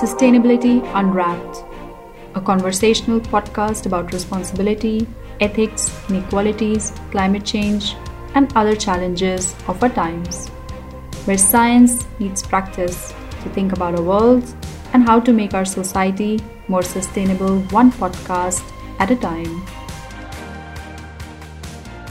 Sustainability Unwrapped, a conversational podcast about responsibility, ethics, inequalities, climate change, and other challenges of our times, where science meets practice to think about our world and how to make our society more sustainable one podcast at a time.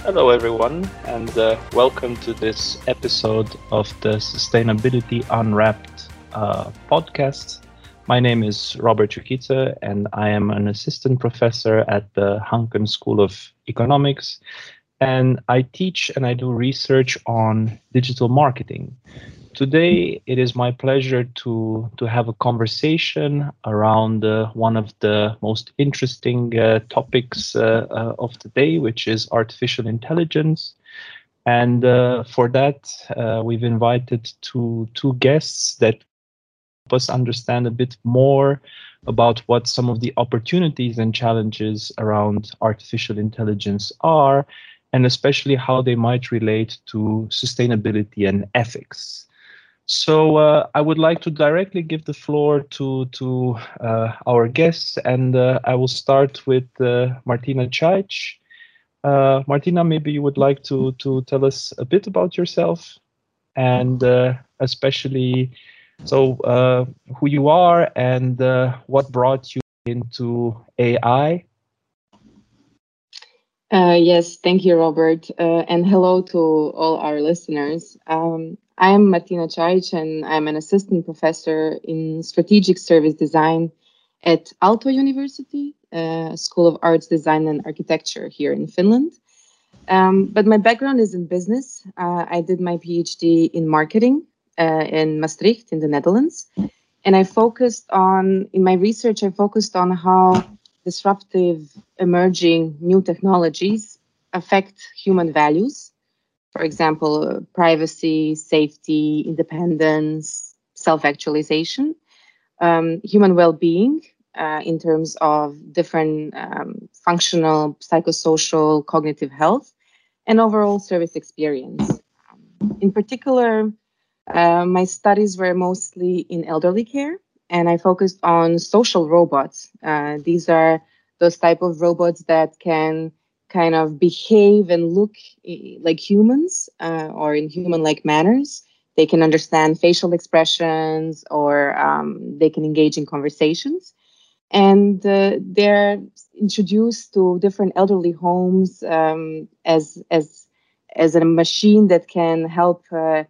Hello, everyone, and uh, welcome to this episode of the Sustainability Unwrapped uh, podcast. My name is Robert Ciuchita, and I am an assistant professor at the Hanken School of Economics. And I teach and I do research on digital marketing. Today, it is my pleasure to, to have a conversation around uh, one of the most interesting uh, topics uh, uh of the day, which is artificial intelligence. And uh, for that, uh, we've invited two, two guests that us understand a bit more about what some of the opportunities and challenges around artificial intelligence are, and especially how they might relate to sustainability and ethics. So uh, I would like to directly give the floor to to uh, our guests, and uh, I will start with uh, Martina Caic. Uh, Martina, maybe you would like to to tell us a bit about yourself, and uh, especially so who you are and what brought you into AI. yes, thank you, Robert, and hello to all our listeners. Um, I'm Martina Caic, and I'm an assistant professor in strategic service design at Aalto University, uh, School of Arts, Design, and Architecture here in Finland. Um, but my background is in business. Uh, I did my PhD in marketing uh, in Maastricht, in the Netherlands. And I focused on, in my research, I focused on how disruptive, emerging new technologies affect human values for example, privacy, safety, independence, self actualization, um, human well being uh, in terms of different um, functional, psychosocial, cognitive health, and overall service experience. In particular, uh, my studies were mostly in elderly care, and I focused on social robots. Uh, these are those type of robots that can kind of behave and look like humans uh, or in human like manners. They can understand facial expressions or um, they can engage in conversations. And uh, they're introduced to different elderly homes um, as, as, as a machine that can help uh,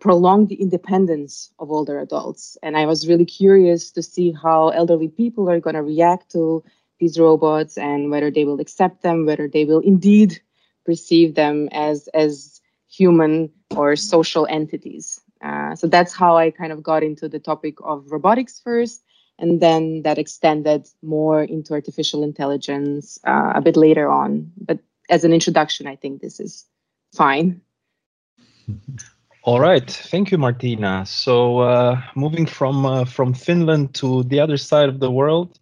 prolong the independence of older adults. And I was really curious to see how elderly people are going to react to these robots and whether they will accept them, whether they will indeed perceive them as as human or social entities. Uh, so that's how I kind of got into the topic of robotics first, and then that extended more into artificial intelligence uh, a bit later on. But as an introduction, I think this is fine. All right, thank you, Martina. So uh, moving from uh, from Finland to the other side of the world,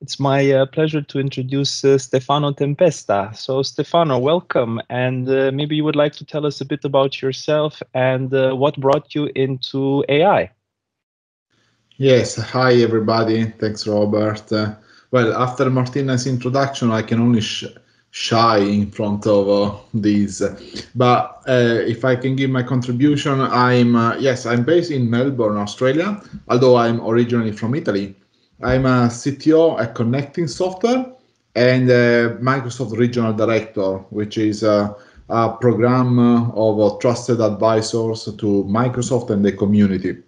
it's my uh, pleasure to introduce uh, Stefano Tempesta. So, Stefano, welcome. And uh, maybe you would like to tell us a bit about yourself and uh, what brought you into AI. Yes, hi, everybody. Thanks, Robert. Well, after Martina's introduction, I can only shy in front of uh, these. But uh, if I can give my contribution, I'm, uh, yes, I'm based in Melbourne, Australia, although I'm originally from Italy. I'm a CTO at Connecting Software and Microsoft Regional Director, which is a, a program of uh, trusted advisors to Microsoft and the community.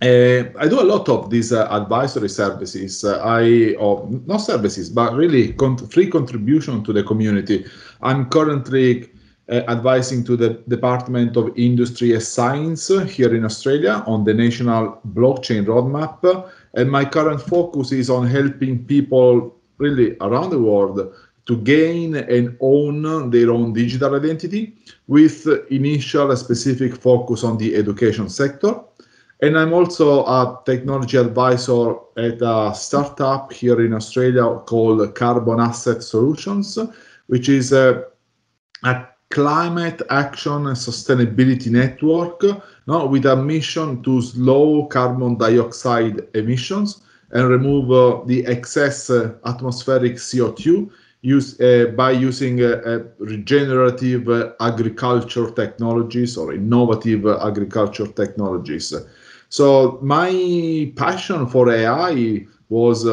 Uh, I do a lot of these uh, advisory services. Uh, I, or not services, but really con- free contribution to the community. I'm currently uh, advising to the Department of Industry and Science here in Australia on the national blockchain roadmap and my current focus is on helping people really around the world to gain and own their own digital identity with initial specific focus on the education sector. And I'm also a technology advisor at a startup here in Australia called Carbon Asset Solutions, which is a, a climate action and sustainability network no, with a mission to slow carbon dioxide emissions and remove uh, the excess uh, atmospheric CO2 use, uh, by using uh, uh, regenerative uh, agriculture technologies or innovative agriculture technologies. So my passion for AI was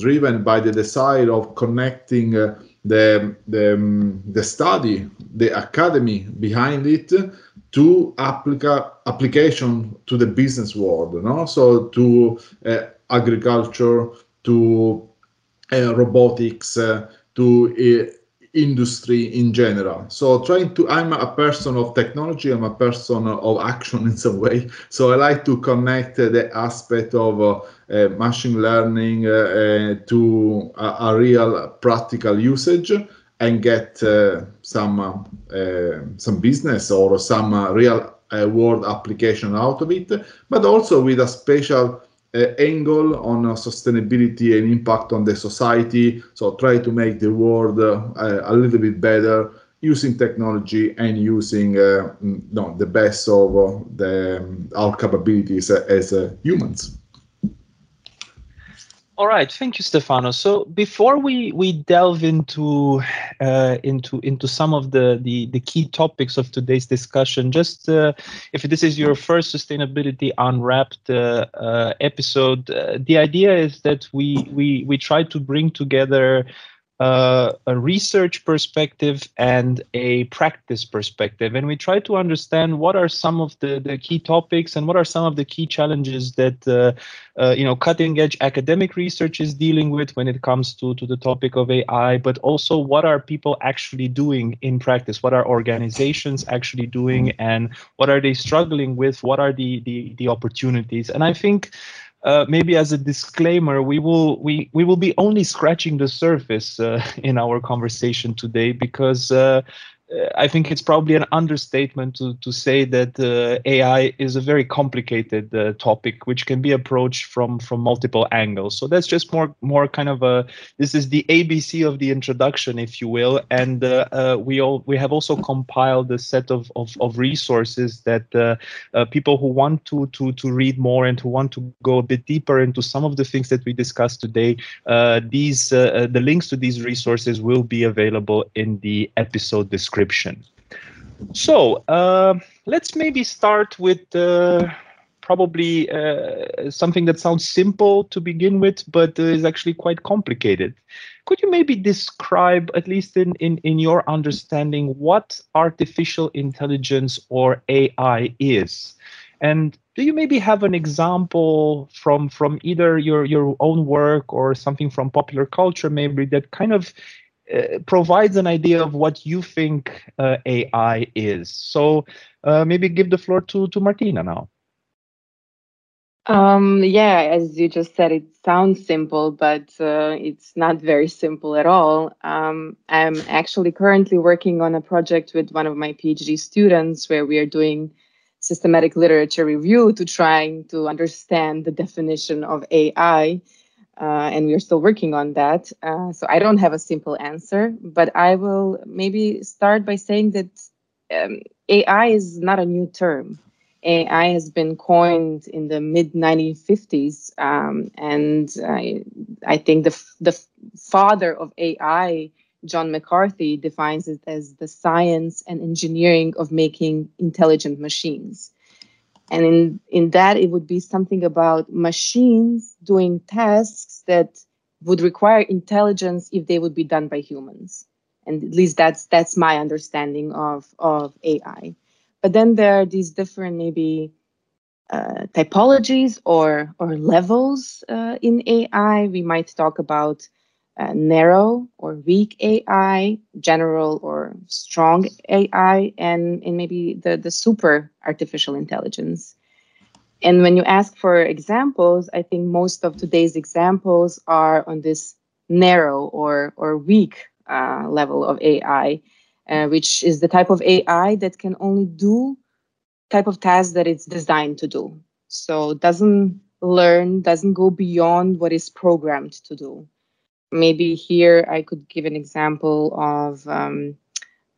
driven by the desire of connecting the, the, um, the study, the academy behind it to applica- application to the business world, no? So to uh, agriculture, to uh, robotics, uh, to uh, industry in general. So trying to, I'm a person of technology, I'm a person of action in some way. So I like to connect the aspect of uh, uh, machine learning uh, uh to a, a, real practical usage and get uh, some uh, some business or some real world application out of it, but also with a special uh, angle on uh, sustainability and impact on the society. So try to make the world uh, a little bit better using technology and using uh, no, the best of uh, the, um, our capabilities as uh, humans. All right, thank you, Stefano. So before we we delve into uh, into into some of the, the the key topics of today's discussion, just uh, if this is your first sustainability unwrapped uh, uh episode, uh, the idea is that we we we try to bring together uh, a research perspective and a practice perspective. And we try to understand what are some of the, the key topics and what are some of the key challenges that uh, uh, you know cutting edge academic research is dealing with when it comes to, to the topic of AI, but also what are people actually doing in practice? What are organizations actually doing and what are they struggling with? What are the, the, the opportunities? And I think uh, maybe as a disclaimer, we will we we will be only scratching the surface uh, in our conversation today because uh, I think it's probably an understatement to, to say that uh, AI is a very complicated uh, topic, which can be approached from from multiple angles. So that's just more more kind of a this is the ABC of the introduction, if you will. And uh, uh we all we have also compiled a set of of, of resources that uh, uh, people who want to to to read more and who want to go a bit deeper into some of the things that we discussed today. these the links to these resources will be available in the episode description description. So uh, let's maybe start with uh, probably uh, something that sounds simple to begin with, but is actually quite complicated. Could you maybe describe, at least in, in, in your understanding, what artificial intelligence or AI is? And do you maybe have an example from from either your your own work or something from popular culture maybe that kind of uh, provides an idea of what you think uh, AI is. So uh, maybe give the floor to, to Martina now. Um, yeah, as you just said, it sounds simple, but uh, it's not very simple at all. Um, I'm actually currently working on a project with one of my PhD students where we are doing systematic literature review to trying to understand the definition of AI uh, and we're still working on that. Uh, so I don't have a simple answer, but I will maybe start by saying that um, AI is not a new term. AI has been coined in the mid 1950s, um, and I, I think the the father of AI, John McCarthy, defines it as the science and engineering of making intelligent machines. And in, in that, it would be something about machines doing tasks that would require intelligence if they would be done by humans. And at least that's that's my understanding of, of AI. But then there are these different maybe uh, typologies or or levels uh, in AI. We might talk about uh, narrow or weak AI, general or strong AI, and, and maybe the, the super artificial intelligence. And when you ask for examples, I think most of today's examples are on this narrow or, or weak uh, level of AI, uh, which is the type of AI that can only do type of tasks that it's designed to do. So doesn't learn, doesn't go beyond what is programmed to do maybe here I could give an example of um,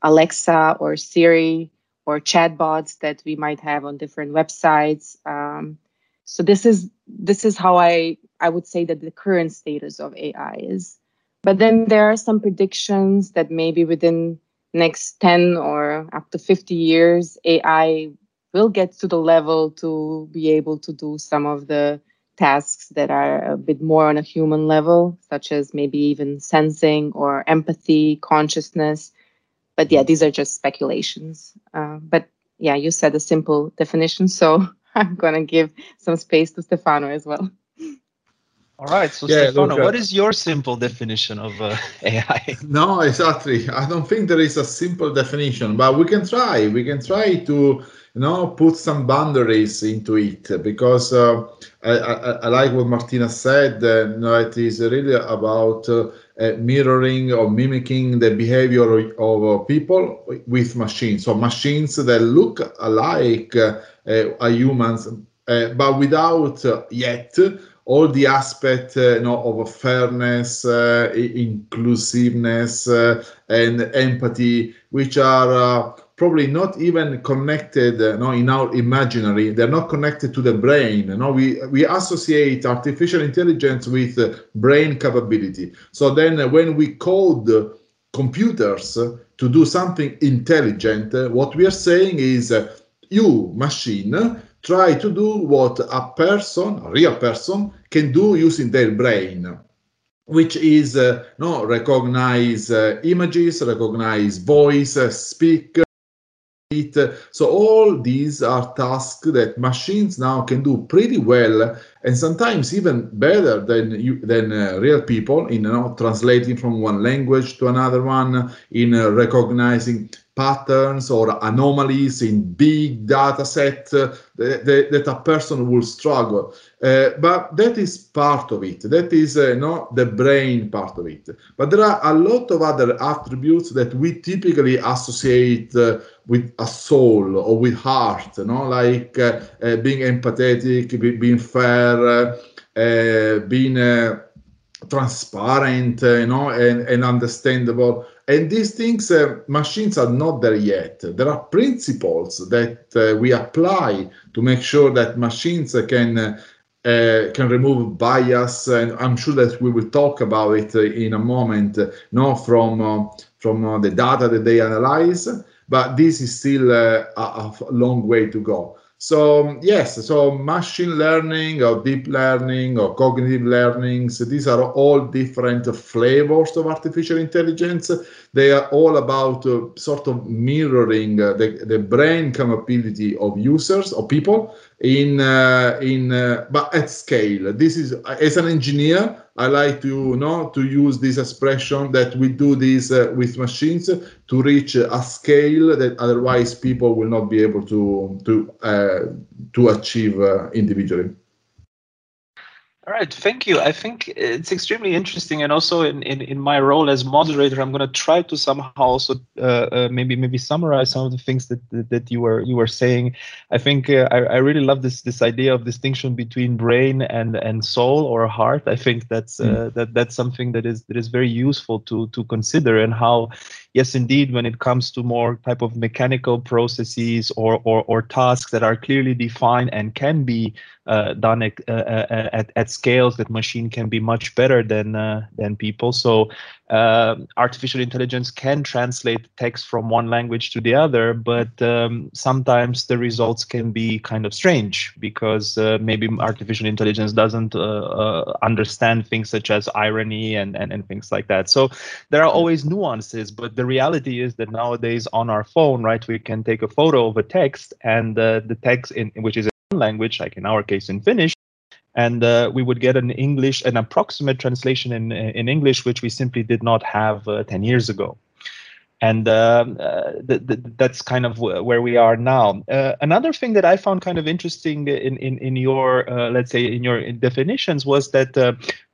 Alexa or Siri or chatbots that we might have on different websites. Um, so this is this is how I I would say that the current status of AI is. But then there are some predictions that maybe within next 10 or up to 50 years, AI will get to the level to be able to do some of the tasks that are a bit more on a human level, such as maybe even sensing or empathy, consciousness. But yeah, these are just speculations. Uh, but yeah, you said a simple definition, so I'm going to give some space to Stefano as well. All right, so yeah, Stefano, look, uh, what is your simple definition of uh, AI? No, exactly. I don't think there is a simple definition, but we can try. We can try to you know put some boundaries into it because uh, I, I, I, like what Martina said. Uh, you know, it is really about uh, uh mirroring or mimicking the behavior of, of uh, people with machines. So machines that look alike uh, humans, but without yet all the aspect uh, you know, of fairness, uh, inclusiveness, uh, and empathy, which are probably not even connected uh, no, in our imaginary. They're not connected to the brain. No we we associate artificial intelligence with uh, brain capability. So then uh, when we code computers to do something intelligent what we are saying is you machine try to do what a person a real person can do using their brain which is uh, no recognize uh, images recognize voice uh, speak so all these are tasks that machines now can do pretty well, and sometimes even better than you, than uh, real people in you know, translating from one language to another one, in uh, recognizing patterns or anomalies in big data set uh, that, that, a person will struggle. Uh, but that is part of it. That is uh, not the brain part of it. But there are a lot of other attributes that we typically associate uh, with a soul or with heart, you know, like uh, being empathetic, be, being fair, being transparent, you know, and, and understandable. And these things, uh, machines are not there yet. There are principles that uh, we apply to make sure that machines can uh, can remove bias, and I'm sure that we will talk about it in a moment. No, from uh, from uh, the data that they analyze, but this is still uh, a, a long way to go. So yes, so machine learning or deep learning or cognitive learning, so these are all different flavors of artificial intelligence. They are all about uh, sort of mirroring uh, the, the brain capability of users or people in uh, in uh, but at scale. This is as an engineer, I like to you know to use this expression that we do this uh, with machines to reach a scale that otherwise people will not be able to to uh, to achieve uh, individually. All right, thank you. I think it's extremely interesting, and also in, in, in my role as moderator, I'm going to try to somehow also uh, uh, maybe maybe summarize some of the things that that you were you were saying. I think uh, I, I really love this this idea of distinction between brain and and soul or heart. I think that's mm. that that's something that is that is very useful to to consider and how yes, indeed, when it comes to more type of mechanical processes or, or, or tasks that are clearly defined and can be uh, done at, uh, uh, at, at scales that machine can be much better than uh, than people. So uh, artificial intelligence can translate text from one language to the other, but um, sometimes the results can be kind of strange because uh, maybe artificial intelligence doesn't uh, uh understand things such as irony and, and, and things like that. So there are always nuances, but the reality is that nowadays on our phone, right, we can take a photo of a text and uh, the text in which is language, like in our case in Finnish, and uh, we would get an English, an approximate translation in in English, which we simply did not have uh, ten years ago. And um, uh, th- th- that's kind of where we are now. Uh, another thing that I found kind of interesting in in, in your uh, let's say in your definitions was that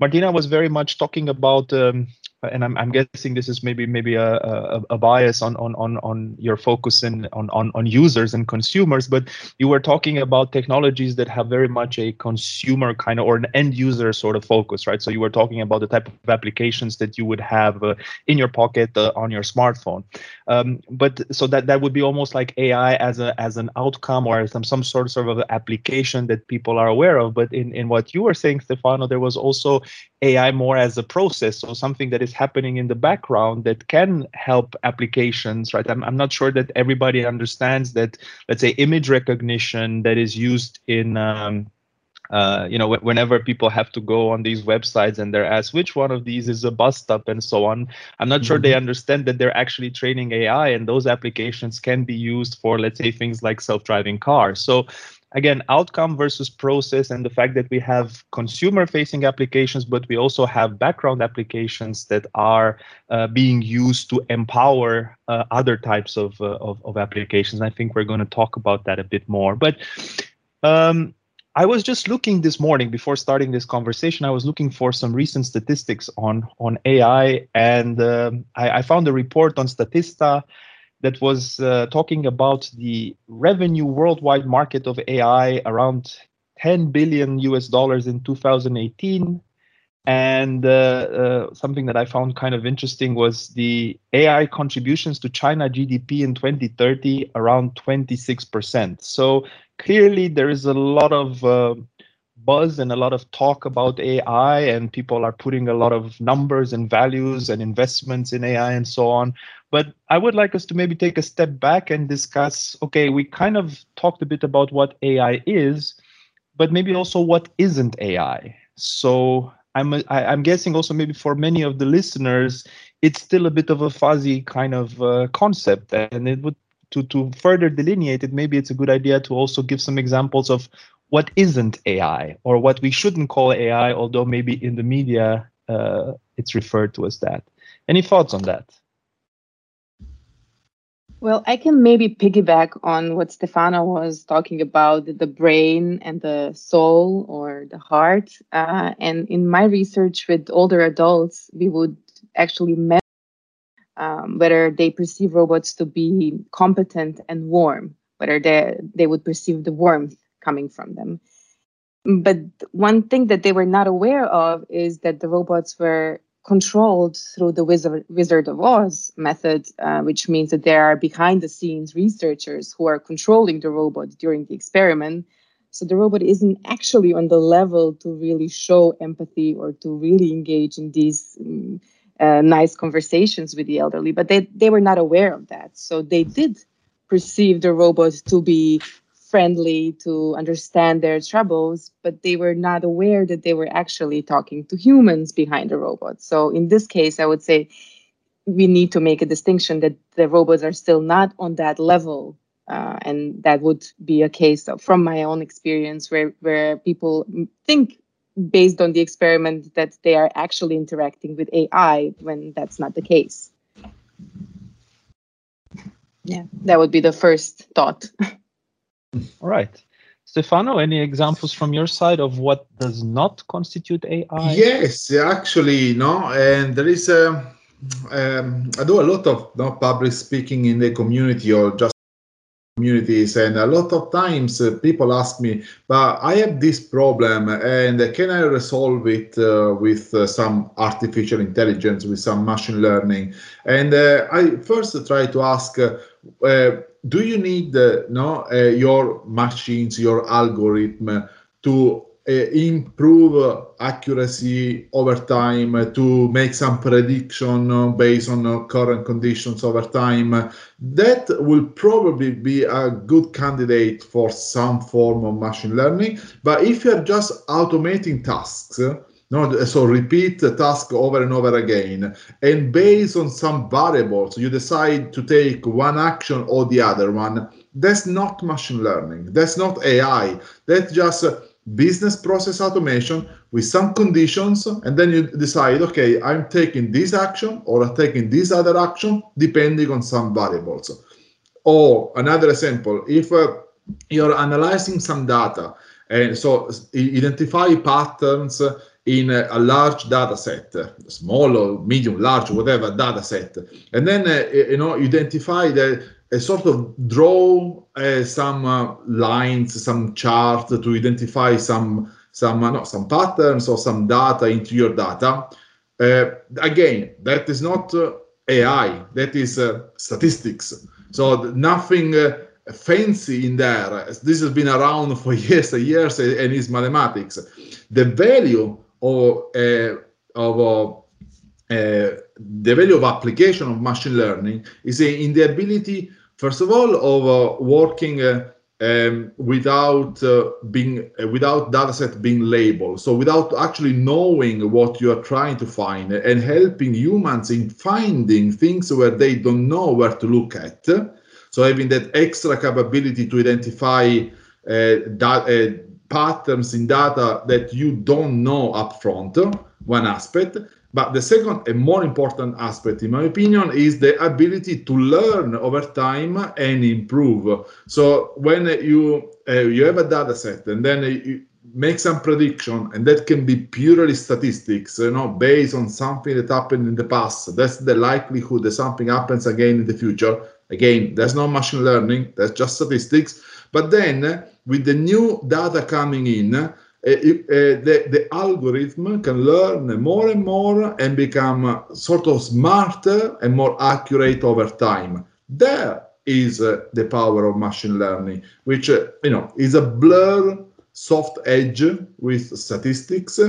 Martina was very much talking about um, and I'm, I'm guessing this is maybe maybe a, a, a bias on, on on on your focus in on, on on users and consumers, but you were talking about technologies that have very much a consumer kind of or an end user sort of focus, right? So you were talking about the type of applications that you would have uh, in your pocket uh, on your smartphone. Um, but so that that would be almost like AI as a as an outcome or some some sort sort of application that people are aware of. But in in what you were saying, Stefano, there was also AI more as a process, so something that is happening in the background that can help applications, right? I'm, I'm not sure that everybody understands that, let's say, image recognition that is used in, um, uh, you know, whenever people have to go on these websites and they're asked which one of these is a bus stop and so on, I'm not mm-hmm. sure they mm-hmm. understand that they're actually training AI and those applications can be used for, let's say, things like self-driving cars. So again outcome versus process and the fact that we have consumer facing applications but we also have background applications that are uh, being used to empower uh, other types of, uh, of, of applications i think we're going to talk about that a bit more but um, I was just looking this morning before starting this conversation. I was looking for some recent statistics on on AI, and um, I, I, found a report on Statista that was uh, talking about the revenue worldwide market of AI around 10 billion US dollars in 2018. And uh, uh, something that I found kind of interesting was the AI contributions to China GDP in 2030 around 26%. So clearly, there is a lot of uh, buzz and a lot of talk about AI, and people are putting a lot of numbers and values and investments in AI and so on. But I would like us to maybe take a step back and discuss okay, we kind of talked a bit about what AI is, but maybe also what isn't AI. So I'm, I, am i am guessing also maybe for many of the listeners, it's still a bit of a fuzzy kind of uh, concept. And it would to, to further delineate it, maybe it's a good idea to also give some examples of what isn't AI or what we shouldn't call AI, although maybe in the media uh, it's referred to as that. Any thoughts on that? Well, I can maybe piggyback on what Stefano was talking about the brain and the soul or the heart. Uh, and in my research with older adults, we would actually measure um, whether they perceive robots to be competent and warm, whether they, they would perceive the warmth coming from them. But one thing that they were not aware of is that the robots were controlled through the Wizard, Wizard of Oz method, uh, which means that there are behind the scenes researchers who are controlling the robot during the experiment. So the robot isn't actually on the level to really show empathy or to really engage in these um, uh, nice conversations with the elderly, but they, they were not aware of that. So they did perceive the robot to be friendly to understand their troubles, but they were not aware that they were actually talking to humans behind the robot. So in this case, I would say we need to make a distinction that the robots are still not on that level. Uh, and that would be a case of, from my own experience where, where people think based on the experiment that they are actually interacting with AI when that's not the case. Yeah, that would be the first thought. All right. Stefano, any examples from your side of what does not constitute AI? Yes, actually, no. And there is a, um, I do a lot of no, public speaking in the community or just communities and a lot of times uh, people ask me but i have this problem and can i resolve it uh, with uh, some artificial intelligence with some machine learning and uh, i first try to ask uh, do you need no uh, your machines your algorithm to uh, improve accuracy over time to make some prediction based on current conditions over time? That will probably be a good candidate for some form of machine learning. But if you're just automating tasks no, so repeat the task over and over again. And based on some variables, you decide to take one action or the other one. That's not machine learning. That's not AI. That's just business process automation with some conditions. And then you decide, okay, I'm taking this action or I'm taking this other action, depending on some variables. Or another example, if uh, you're analyzing some data, and so identify patterns in a, a, large data set, small or medium, large, whatever data set, and then uh, you know identify the a sort of draw uh, some uh, lines, some chart to identify some some no, some patterns or some data into your data. Again, that is not AI. That is statistics. So nothing fancy in there. This has been around for years and years, and is mathematics. The value of of the value of application of machine learning is in the ability First of all, of uh, working uh, um, without uh, being uh, without dataset being labeled. So without actually knowing what you are trying to find and helping humans in finding things where they don't know where to look at. So having that extra capability to identify uh, that, uh, patterns in data that you don't know upfront one aspect but the second and more important aspect, in my opinion, is the ability to learn over time and improve. So when you uh, you have a data set and then you make some prediction, and that can be purely statistics, you know, based on something that happened in the past. That's the likelihood that something happens again in the future. Again, there's no machine learning, that's just statistics. But then with the new data coming in, uh, the, the algorithm can learn more and more and become sort of smarter and more accurate over time. There is uh, the power of machine learning, which uh, you know is a blur soft edge with statistics,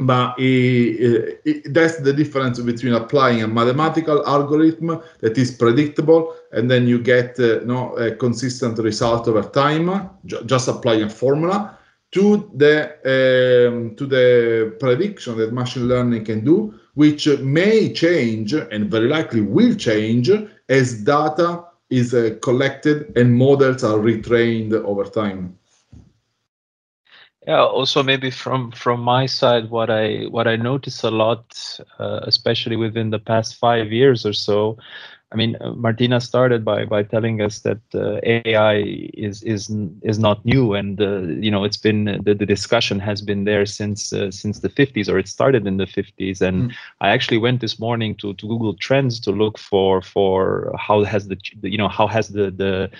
but it, it, that's the difference between applying a mathematical algorithm that is predictable and then you get uh, know, a consistent result over time, just applying a formula to the um, to the prediction that machine learning can do, which may change and very likely will change as data is uh, collected and models are retrained over time. Yeah. Also, maybe from from my side, what I what I notice a lot, uh, especially within the past five years or so, I mean, uh, Martina started by by telling us that uh, AI is is is not new, and uh, you know it's been the, the discussion has been there since uh, since the 50s, or it started in the 50s. And mm. I actually went this morning to to Google Trends to look for for how has the you know how has the the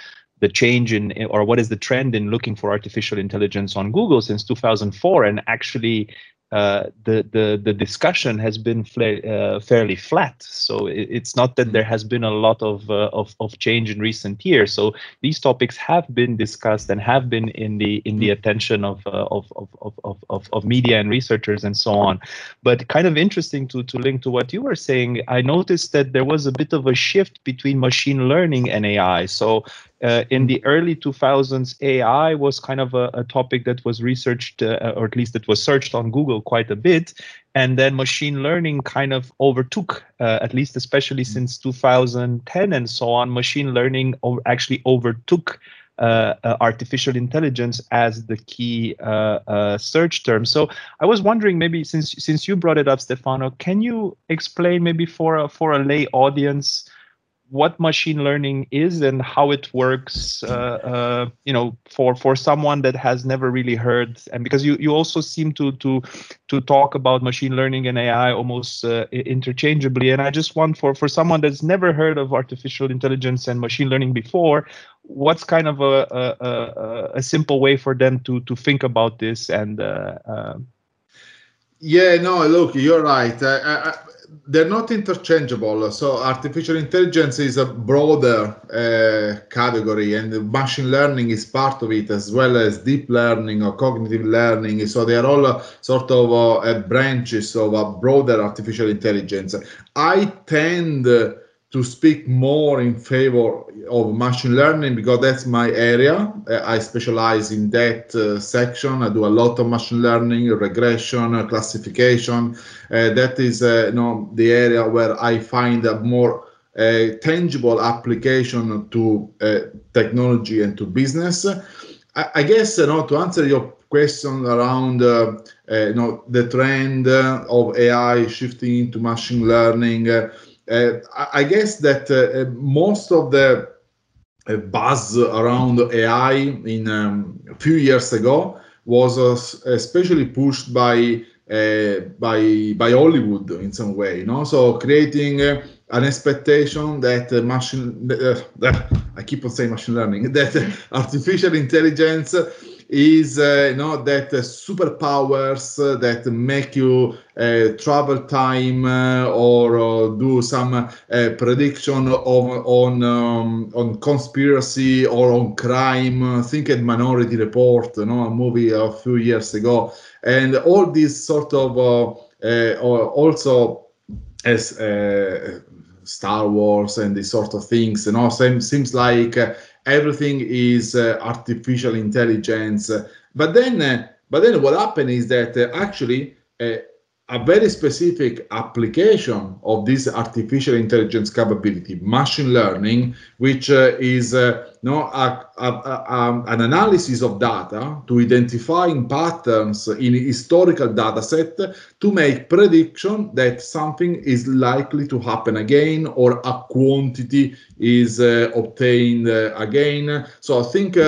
the change in or what is the trend in looking for artificial intelligence on Google since 2004 and actually uh, the the the discussion has been uh, fairly flat. So it, it's not that there has been a lot of, uh, of of change in recent years. So these topics have been discussed and have been in the in the attention of uh, of, of, of, of of media and researchers and so on. But kind of interesting to to link to what you were saying. I noticed that there was a bit of a shift between machine learning and AI. So uh, in the early 2000s, AI was kind of a, a topic that was researched, uh, or at least it was searched on Google quite a bit. And then machine learning kind of overtook, uh, at least especially mm-hmm. since 2010 and so on. Machine learning actually overtook uh, uh, artificial intelligence as the key uh, uh, search term. So I was wondering, maybe since since you brought it up, Stefano, can you explain maybe for a, for a lay audience what machine learning is and how it works uh, uh, you know for for someone that has never really heard. And because you you also seem to to to talk about machine learning and ai almost uh, interchangeably. And i just want for for someone that's never heard of artificial intelligence and machine learning before what's kind of a a, a, a simple way for them to to think about this and uh, uh, yeah no look you're right. I, I, they're not interchangeable. So artificial intelligence is a broader uh, category, and machine learning is part of it, as well as deep learning or cognitive learning. So they are all uh, sort of uh, branches of a broader artificial intelligence. I tend to speak more in favor of machine learning because that's my area. Uh, I specialize in that uh, section. I do a lot of machine learning, regression, uh, classification. Uh, that is, uh, you know, the area where I find a more uh, tangible application to technology and to business. I, I, guess, you know, to answer your question around, you know, the trend of AI shifting into machine learning. Uh, I guess that uh, most of the uh, buzz around AI in um, a few years ago was especially pushed by uh, by by Hollywood in some way. You know, so creating uh, an expectation that uh, machine, I keep on saying machine learning, that artificial intelligence is uh, you know that uh, superpowers uh, that make you uh, travel time uh, or uh, do some prediction of, on um, on conspiracy or on crime. think at Minority Report, you know, a movie a few years ago, and all these sort of also as Star Wars and these sort of things. You know, seems seems like everything is uh, artificial intelligence. But then, uh, but then what happened is that uh, actually a very specific application of this artificial intelligence capability, machine learning, which uh, is uh, no, a, a, a, an analysis of data to identifying patterns in historical data set to make prediction that something is likely to happen again or a quantity is uh, obtained uh, again. So I think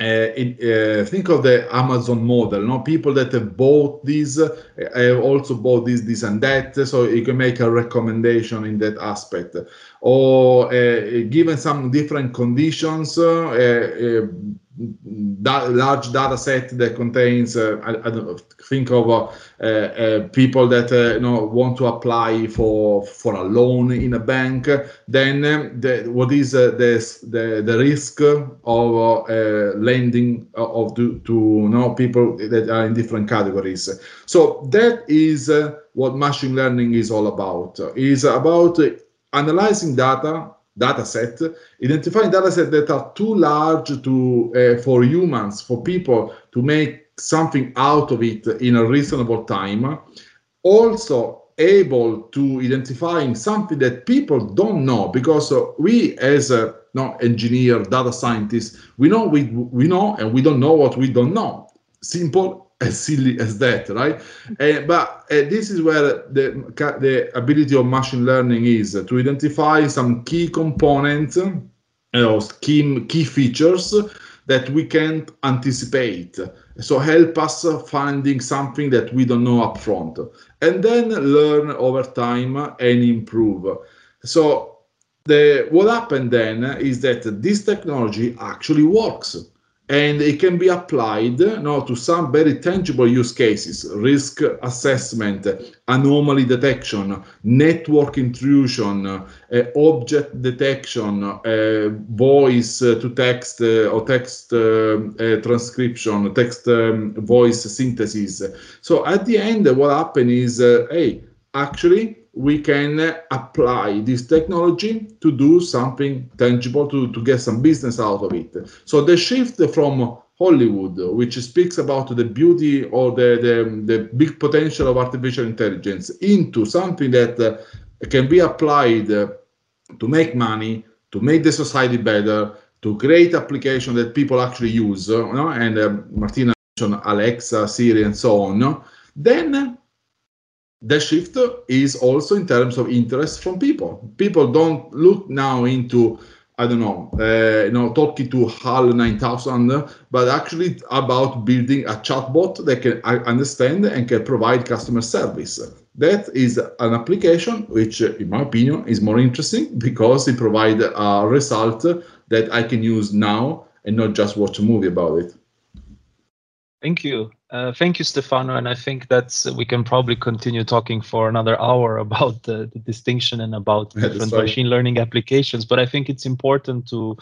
uh, in, uh, think of the Amazon model. No, people that have bought this uh, have also bought this, this, and that. So you can make a recommendation in that aspect. Or uh, given some different conditions, uh, da- large data set that contains uh, I, I, don't think of uh, uh, people that uh, you know want to apply for for a loan in a bank then um, the, what is uh, the, the the risk of uh, lending of to, to you know people that are in different categories. So that is what machine learning is all about. Is about analyzing data data set, identifying data sets that are too large to uh, for humans, for people to make something out of it in a reasonable time. Also able to identifying something that people don't know because uh, we as a no engineer data scientists we know we we know and we don't know what we don't know simple as silly as that, right? Uh, but uh, this is where the, the ability of machine learning is to identify some key components or key, key features that we can't anticipate. So help us finding something that we don't know upfront, and then learn over time and improve. So the what happened then is that this technology actually works and it can be applied know, to some very tangible use cases risk assessment anomaly detection network intrusion uh, object detection uh, voice to text uh, or text uh, uh, transcription text um, voice synthesis. So at the end what happens is uh, hey actually we can apply this technology to do something tangible, to, to get some business out of it. So the shift from Hollywood, which speaks about the beauty or the, the, the big potential of artificial intelligence, into something that uh, can be applied uh, to make money, to make the society better, to create application that people actually use, you know? and uh, Martina mentioned Alexa, Siri, and so on, then the shift is also in terms of interest from people. People don't look now into I don't know, uh, you know, talking to HAL 9000, but actually about building a chatbot that can understand and can provide customer service. That is an application which, in my opinion, is more interesting because it provides a result that I can use now and not just watch a movie about it. Thank you. Uh, thank you, Stefano. And I think that's we can probably continue talking for another hour about the, the distinction and about different machine learning applications. But I think it's important to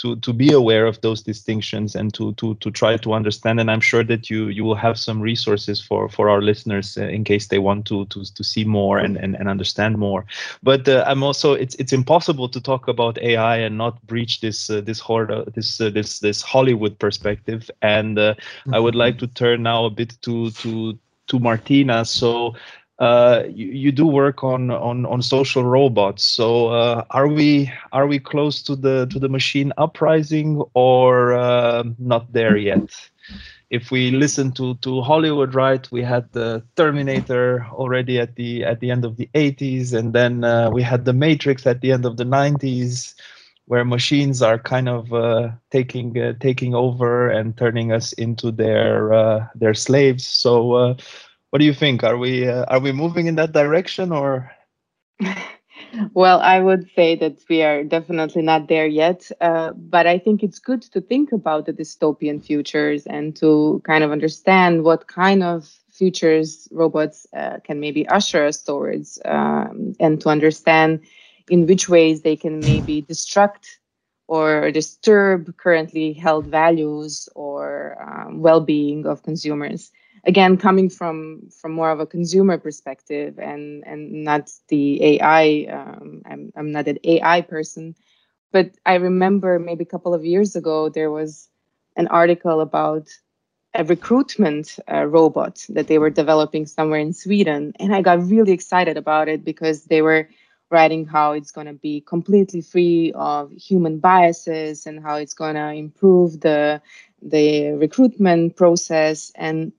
to to be aware of those distinctions and to to to try to understand. And i'm sure that you you will have some resources for for our listeners uh, in case they want to to to see more and and, and understand more. But uh, i'm also it's it's impossible to talk about ai and not breach this uh, this horde uh, this uh, this this hollywood perspective. And mm-hmm. i would like to turn now a bit to to to martina. So uh, you, you, do work on, on on social robots. So uh, are we are we close to the to the machine uprising or uh, not there yet? If we listen to to Hollywood, right, we had the Terminator already at the at the end of the 80s, and then uh, we had the Matrix at the end of the 90s. where machines are kind of uh, taking taking over and turning us into their their slaves. So, what do you think? Are we uh, are we moving in that direction or? well, I would say that we are definitely not there yet, uh, but I think it's good to think about the dystopian futures and to kind of understand what kind of futures robots uh, can maybe usher us towards, um, and to understand in which ways they can maybe destruct or disturb currently held values or um, well-being of consumers again coming from from more of a consumer perspective and and not the ai um, I'm, I'm not an ai person but i remember maybe a couple of years ago there was an article about a recruitment uh, robot that they were developing somewhere in sweden and i got really excited about it because they were writing how it's going to be completely free of human biases and how it's going to improve the the recruitment process and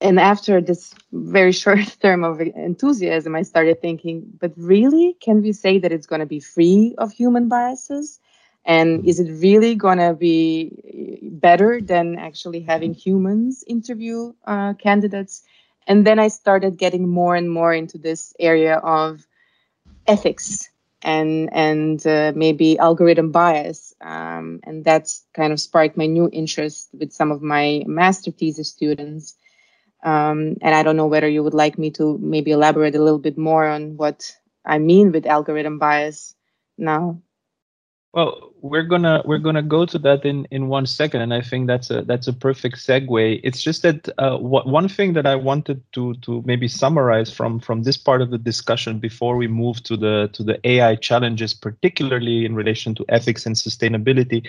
and after this very short term of enthusiasm i started thinking but really can we say that it's going to be free of human biases? And is it really going to be better than actually having humans interview uh, candidates? And then i started getting more and more into this area of ethics and and uh, maybe algorithm bias um, and that's kind of sparked my new interest with some of my master thesis students um, and I don't know whether you would like me to maybe elaborate a little bit more on what I mean with algorithm bias now. Well, we're gonna we're gonna go to that in in one second, and I think that's a that's a perfect segue. It's just that uh, what one thing that I wanted to to maybe summarize from from this part of the discussion before we move to the to the AI challenges, particularly in relation to ethics and sustainability.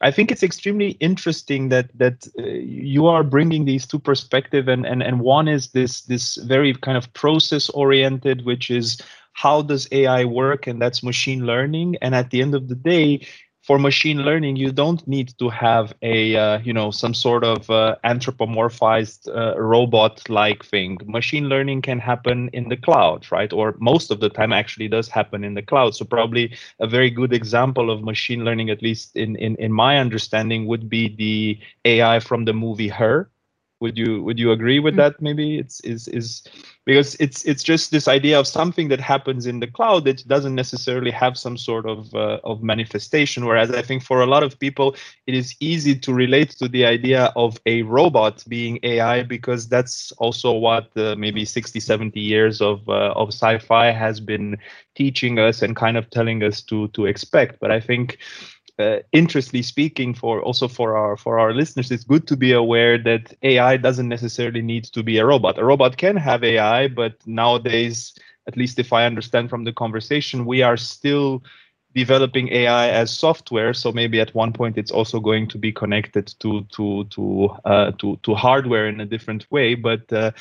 I think it's extremely interesting that that uh, you are bringing these two perspective, and and and one is this this very kind of process oriented, which is how does AI work? And that's machine learning. And at the end of the day, for machine learning, you don't need to have a uh, you know some sort of uh, anthropomorphized uh, robot-like thing. Machine learning can happen in the cloud, right? Or most of the time, actually, does happen in the cloud. So probably a very good example of machine learning, at least in in, in my understanding, would be the AI from the movie Her would you would you agree with mm. that? Maybe it's is is because it's it's just this idea of something that happens in the cloud that doesn't necessarily have some sort of uh, of manifestation. Whereas I think for a lot of people, it is easy to relate to the idea of a robot being AI because that's also what uh, maybe 60, 70 years of uh, of sci-fi has been teaching us and kind of telling us to to expect. But I think uh, interestingly speaking for also for our for our listeners it's good to be aware that ai doesn't necessarily need to be a robot. A robot can have ai but nowadays at least if i understand from the conversation we are still developing ai as software. So maybe at one point it's also going to be connected to to to uh, to to hardware in a different way. But uh,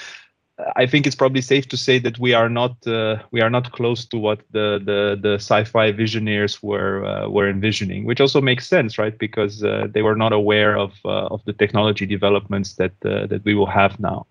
I think it's probably safe to say that we are not uh, we are not close to what the the, the sci-fi visionaries were uh, were envisioning, which also makes sense, right? Because uh, they were not aware of uh, of the technology developments that uh, that we will have now.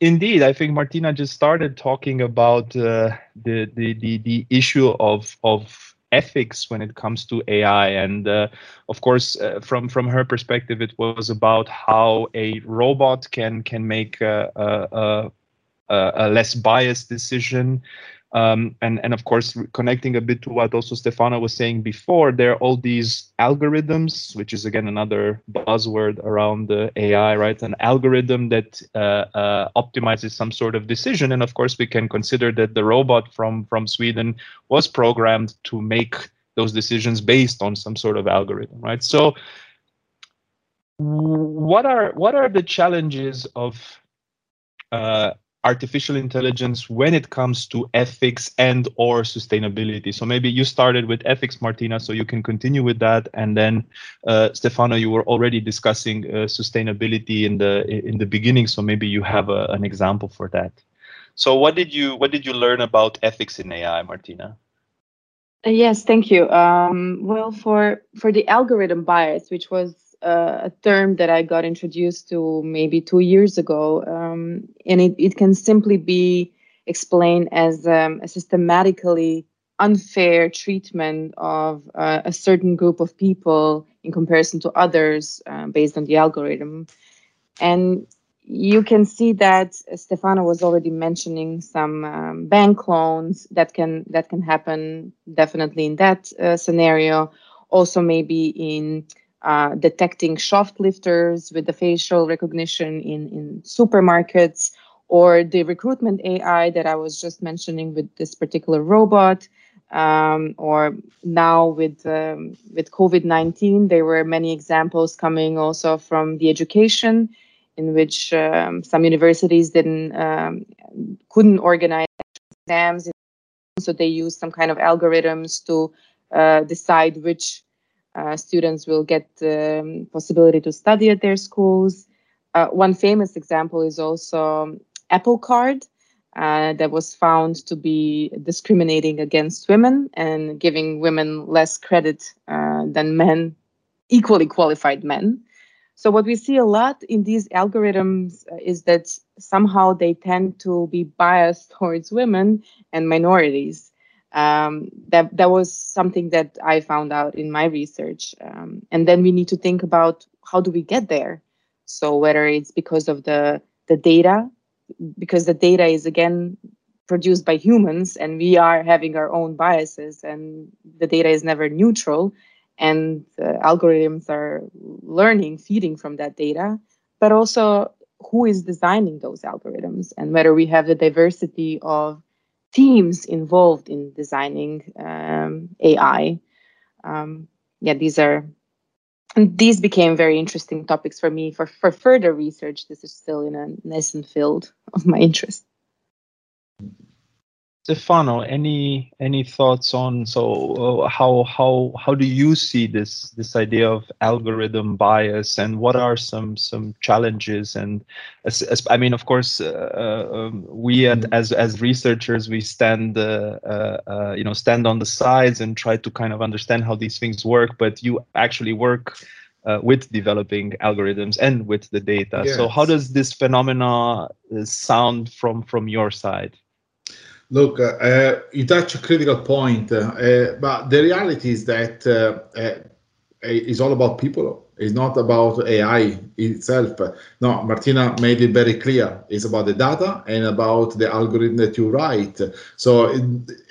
Indeed, I think Martina just started talking about uh, the, the the the issue of of ethics when it comes to AI. And uh, of course, uh, from from her perspective, it was about how a robot can can make a, a, a, a less biased decision um, and and of course, connecting a bit to what also Stefano was saying before, there are all these algorithms, which is again another buzzword around the AI, right? An algorithm that uh, uh, optimizes some sort of decision, and of course, we can consider that the robot from from Sweden was programmed to make those decisions based on some sort of algorithm, right? So, what are what are the challenges of uh, artificial intelligence when it comes to ethics and or sustainability. So maybe you started with ethics martina so you can continue with that. And then uh, stefano you were already discussing uh, sustainability in the in the beginning so maybe you have a, an example for that. So what did you what did you learn about ethics in ai martina? Yes thank you. Um, well for for the algorithm bias which was a term that I got introduced to maybe two years ago, um, and it, it can simply be explained as um, a systematically unfair treatment of uh, a certain group of people in comparison to others uh, based on the algorithm. And you can see that Stefano was already mentioning some um, bank loans that can that can happen definitely in that uh, scenario. Also, maybe in uh, detecting shoplifters with the facial recognition in in supermarkets, or the recruitment AI that I was just mentioning with this particular robot. Um, or now with um, with COVID nineteen, there were many examples coming also from the education in which um, some universities didn't um, couldn't organize exams, so they used some kind of algorithms to uh, decide which uh, students will get the um, possibility to study at their schools. Uh, one famous example is also Apple Card. Uh, that was found to be discriminating against women and giving women less credit uh, than men, equally qualified men. So what we see a lot in these algorithms is that somehow they tend to be biased towards women and minorities. Um, that that was something that I found out in my research, um, and then we need to think about how do we get there. So whether it's because of the the data, because the data is again produced by humans, and we are having our own biases, and the data is never neutral and algorithms are learning, feeding from that data, but also who is designing those algorithms and whether we have the diversity of teams involved in designing um, AI. Um, yeah, these are these became very interesting topics for me for, for further research. This is still in a nascent field of my interest. Stefano, any any thoughts on so uh, how how how do you see this this idea of algorithm bias and what are some some challenges and as, as, I mean of course uh, uh um, we at, mm-hmm. as as researchers we stand uh, uh, uh, you know stand on the sides and try to kind of understand how these things work but you actually work with developing algorithms and with the data yes. so how does this phenomena sound from from your side Look, uh, you touch a critical point, uh, but the reality is that uh, uh, it's all about people. It's not about AI itself. No, Martina made it very clear. It's about the data and about the algorithm that you write. So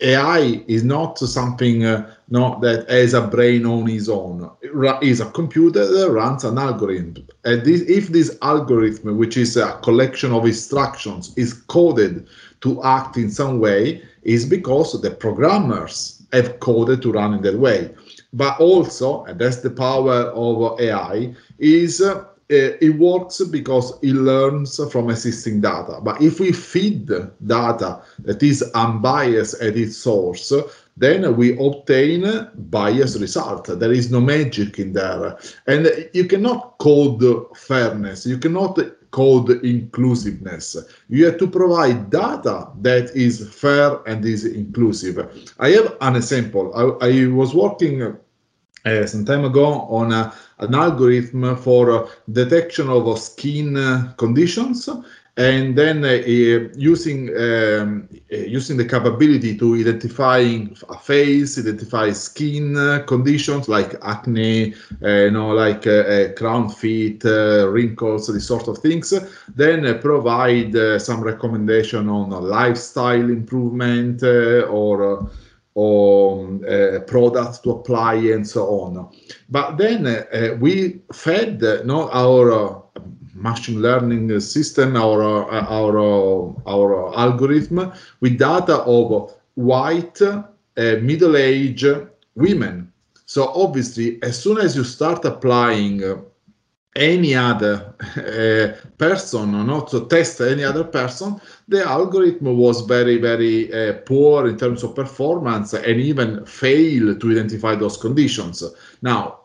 AI is not something uh, no, that has a brain on its own. It is a computer that runs an algorithm. And this, if this algorithm, which is a collection of instructions, is coded to act in some way is because the programmers have coded to run in that way. But also, and that's the power of AI, is uh, it works because it learns from existing data. But if we feed data that is unbiased at its source, then we obtain biased result. There is no magic in there. And you cannot code fairness. You cannot code inclusiveness. You have to provide data that is fair and is inclusive. I have an example. I, I was working uh, some time ago on a, an algorithm for uh, detection of skin uh, conditions and then uh, using um, uh, using the capability to identifying a face, identify skin uh, conditions like acne, uh, you know, like uh, uh, crown feet, wrinkles, these sort of things. Then provide some recommendation on lifestyle improvement or or uh, products to apply and so on. But then uh, we fed uh, our uh, machine learning system, our our our algorithm with data of white uh, middle-aged women. So obviously, as soon as you start applying any other uh, person or not to test any other person, the algorithm was very, very uh, poor in terms of performance and even fail to identify those conditions. Now,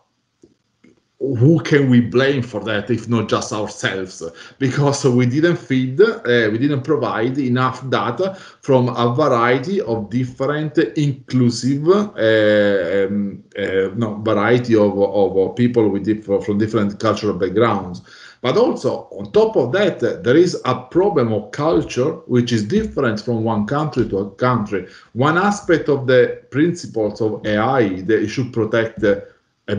who can we blame for that if not just ourselves? Because we didn't feed uh, we didn't provide enough data from a variety of different inclusive uh, um, uh, no variety of, of people with from different cultural backgrounds. But also on top of that there is a problem of culture which is different from one country to a country. One aspect of the principles of ai that should protect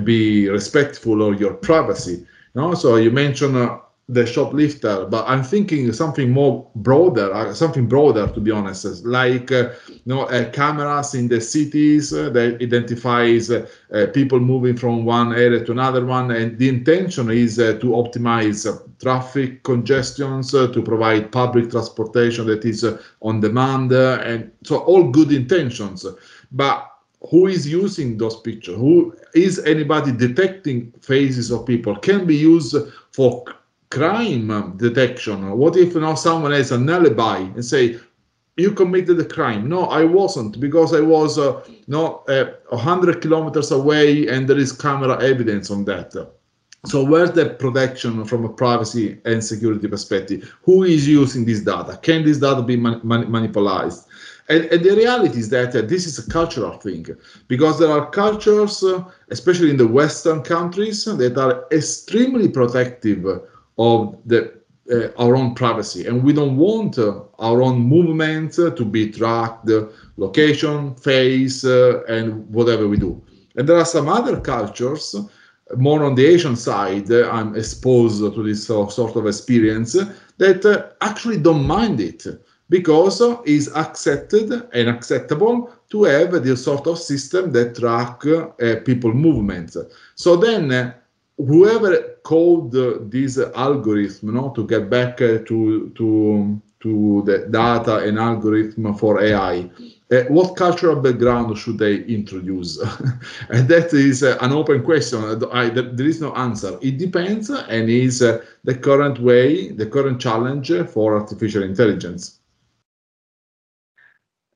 be respectful of your privacy. You know? So you mentioned uh, the shoplifter, but I'm thinking something more broader, uh, something broader to be honest, like uh, you know uh, cameras in the cities uh, that identifies uh, people moving from one area to another one, and the intention is to optimize traffic congestions, to provide public transportation that is on demand, and so all good intentions, but who is using those pictures? Who is anybody detecting faces of people? Can be used for crime detection. What if you know someone has an alibi and say you committed a crime. No i wasn't because i was uh, no uh, 100 kilometers away and there is camera evidence on that. So where's the protection from a privacy and security perspective? Who is using this data? Can this data be man- man- manipulated and, and, the reality is that uh, this is a cultural thing because there are cultures, uh, especially in the Western countries, that are extremely protective of the, uh, our own privacy. And we don't want uh, our own movement uh, to be tracked, location, face, uh, and whatever we do. And there are some other cultures, more on the Asian side, I'm exposed to this sort of experience, that actually don't mind it because it's accepted and acceptable to have this sort of system that track uh, people movements. So then uh, whoever code uh, this algorithm you know, to get back uh, to, to, to the data and algorithm for AI, uh, what cultural background should they introduce? and that is uh, an open question. I, there is no answer. It depends and is uh, the current way, the current challenge for artificial intelligence.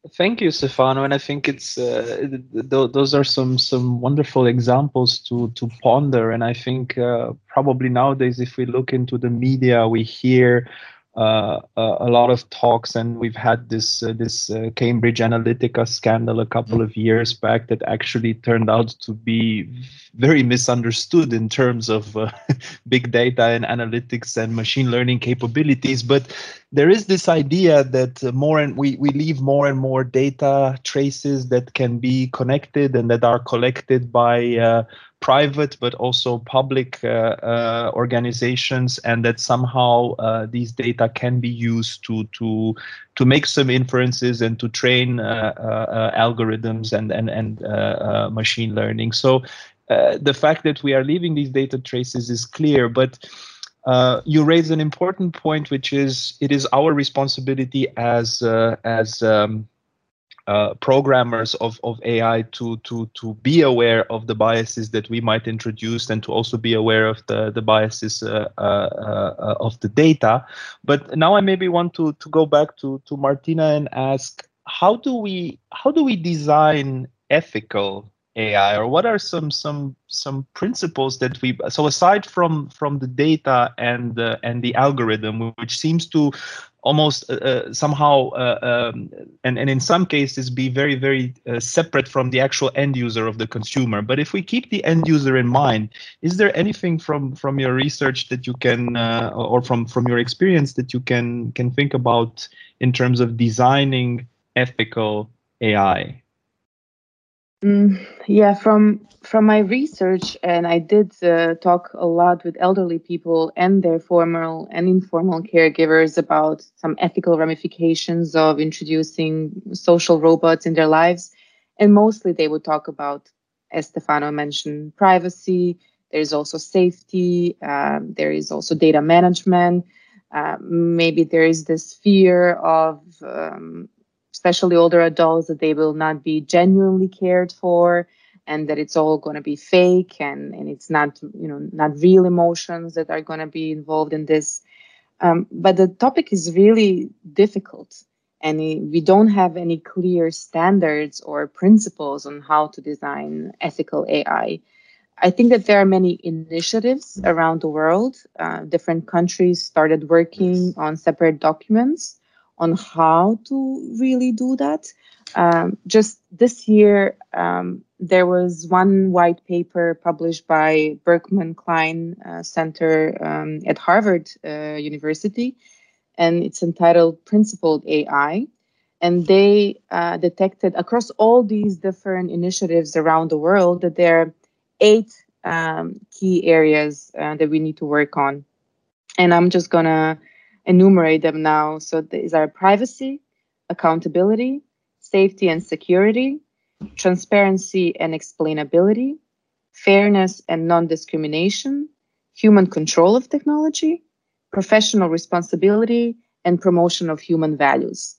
Thank you, Stefano, and I think it's uh, th- those are some some wonderful examples to to ponder. And I think uh, probably nowadays, if we look into the media, we hear uh, a lot of talks, and we've had this uh, this uh, Cambridge Analytica scandal a couple of years back that actually turned out to be very misunderstood in terms of uh, big data and analytics and machine learning capabilities. But there is this idea that more and we we leave more and more data traces that can be connected and that are collected by uh, private but also public uh, uh, organizations and that somehow uh, these data can be used to to to make some inferences and to train algorithms and and and machine learning. So the fact that we are leaving these data traces is clear but uh, you raise an important point, which is it is our responsibility as uh, as um, uh, programmers of, of AI to to to be aware of the biases that we might introduce and to also be aware of the the biases uh, uh, uh, of the data. But now I maybe want to to go back to to Martina and ask how do we how do we design ethical AI, or what are some some some principles that we so aside from from the data and the and the algorithm, which seems to almost uh, uh, somehow uh, um, and, and in some cases be very very uh, separate from the actual end user of the consumer. But if we keep the end user in mind is there anything from from your research that you can uh, or from from your experience that you can can think about in terms of designing ethical ai Mm, yeah, from from my research, and I did uh, talk a lot with elderly people and their formal and informal caregivers about some ethical ramifications of introducing social robots in their lives. And mostly they would talk about, as Stefano mentioned, privacy. There's also safety. Um, there is also data management. Uh, maybe there is this fear of um, especially older adults, that they will not be genuinely cared for and that it's all going to be fake and, and it's not, you know, not real emotions that are going to be involved in this. Um, but the topic is really difficult and we don't have any clear standards or principles on how to design ethical AI. I think that there are many initiatives around the world. Uh, different countries started working on separate documents on how to really do that. Um, just this year, um, there was one white paper published by Berkman Klein uh, Center um, at Harvard uh, University, and it's entitled Principled AI. And they uh, detected across all these different initiatives around the world that there are eight um, key areas uh, that we need to work on. And I'm just going to enumerate them now. So these are privacy, accountability, safety and security, transparency and explainability, fairness and non discrimination, human control of technology, professional responsibility, and promotion of human values.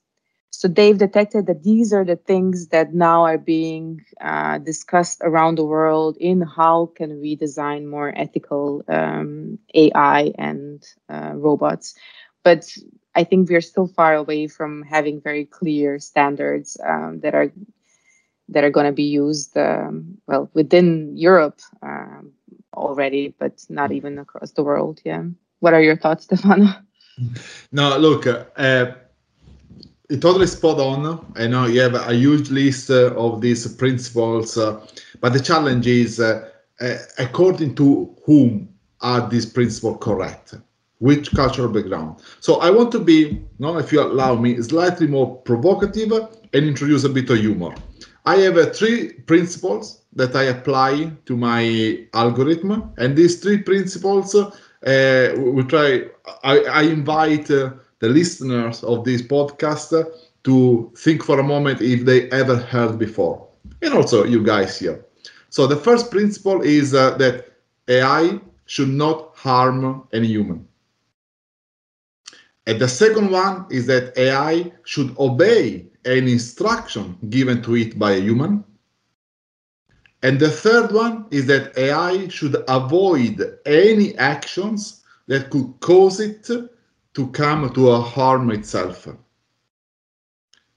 So they've detected that these are the things that now are being uh, discussed around the world in how can we design more ethical um, AI and uh, robots. But I think we're still far away from having very clear standards um, that are that are going to be used um, well within Europe um, already, but not even across the world. Yeah. What are your thoughts, Stefano? No, look, uh, totally spot on. I know you have a huge list uh, of these principles, uh, but the challenge is uh, uh, according to whom are these principles correct? Which cultural background? So I want to be, no, if you allow me, slightly more provocative and introduce a bit of humor. I have uh, three principles that I apply to my algorithm, and these three principles uh, we try. I, I invite uh, the listeners of this podcast to think for a moment if they ever heard before, and also you guys here. So the first principle is uh, that AI should not harm any human. And the second one is that AI should obey any instruction given to it by a human. And the third one is that AI should avoid any actions that could cause it to come to a harm itself.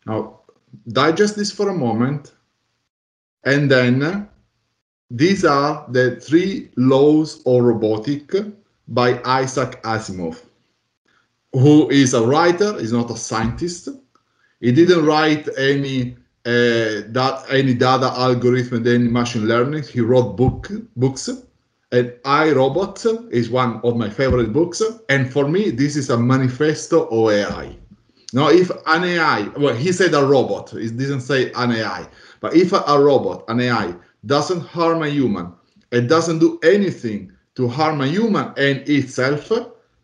Now, digest this for a moment, and then uh, these are the three laws of robotic by Isaac Asimov, who is a writer, is not a scientist. He didn't write any uh, that any data algorithm, any machine learning. He wrote book books and I Robot is one of my favorite books. And for me, this is a manifesto of AI. Now, if an AI, well, he said a robot, he didn't say an AI, but if a, a robot, an AI, doesn't harm a human, it doesn't do anything to harm a human and itself,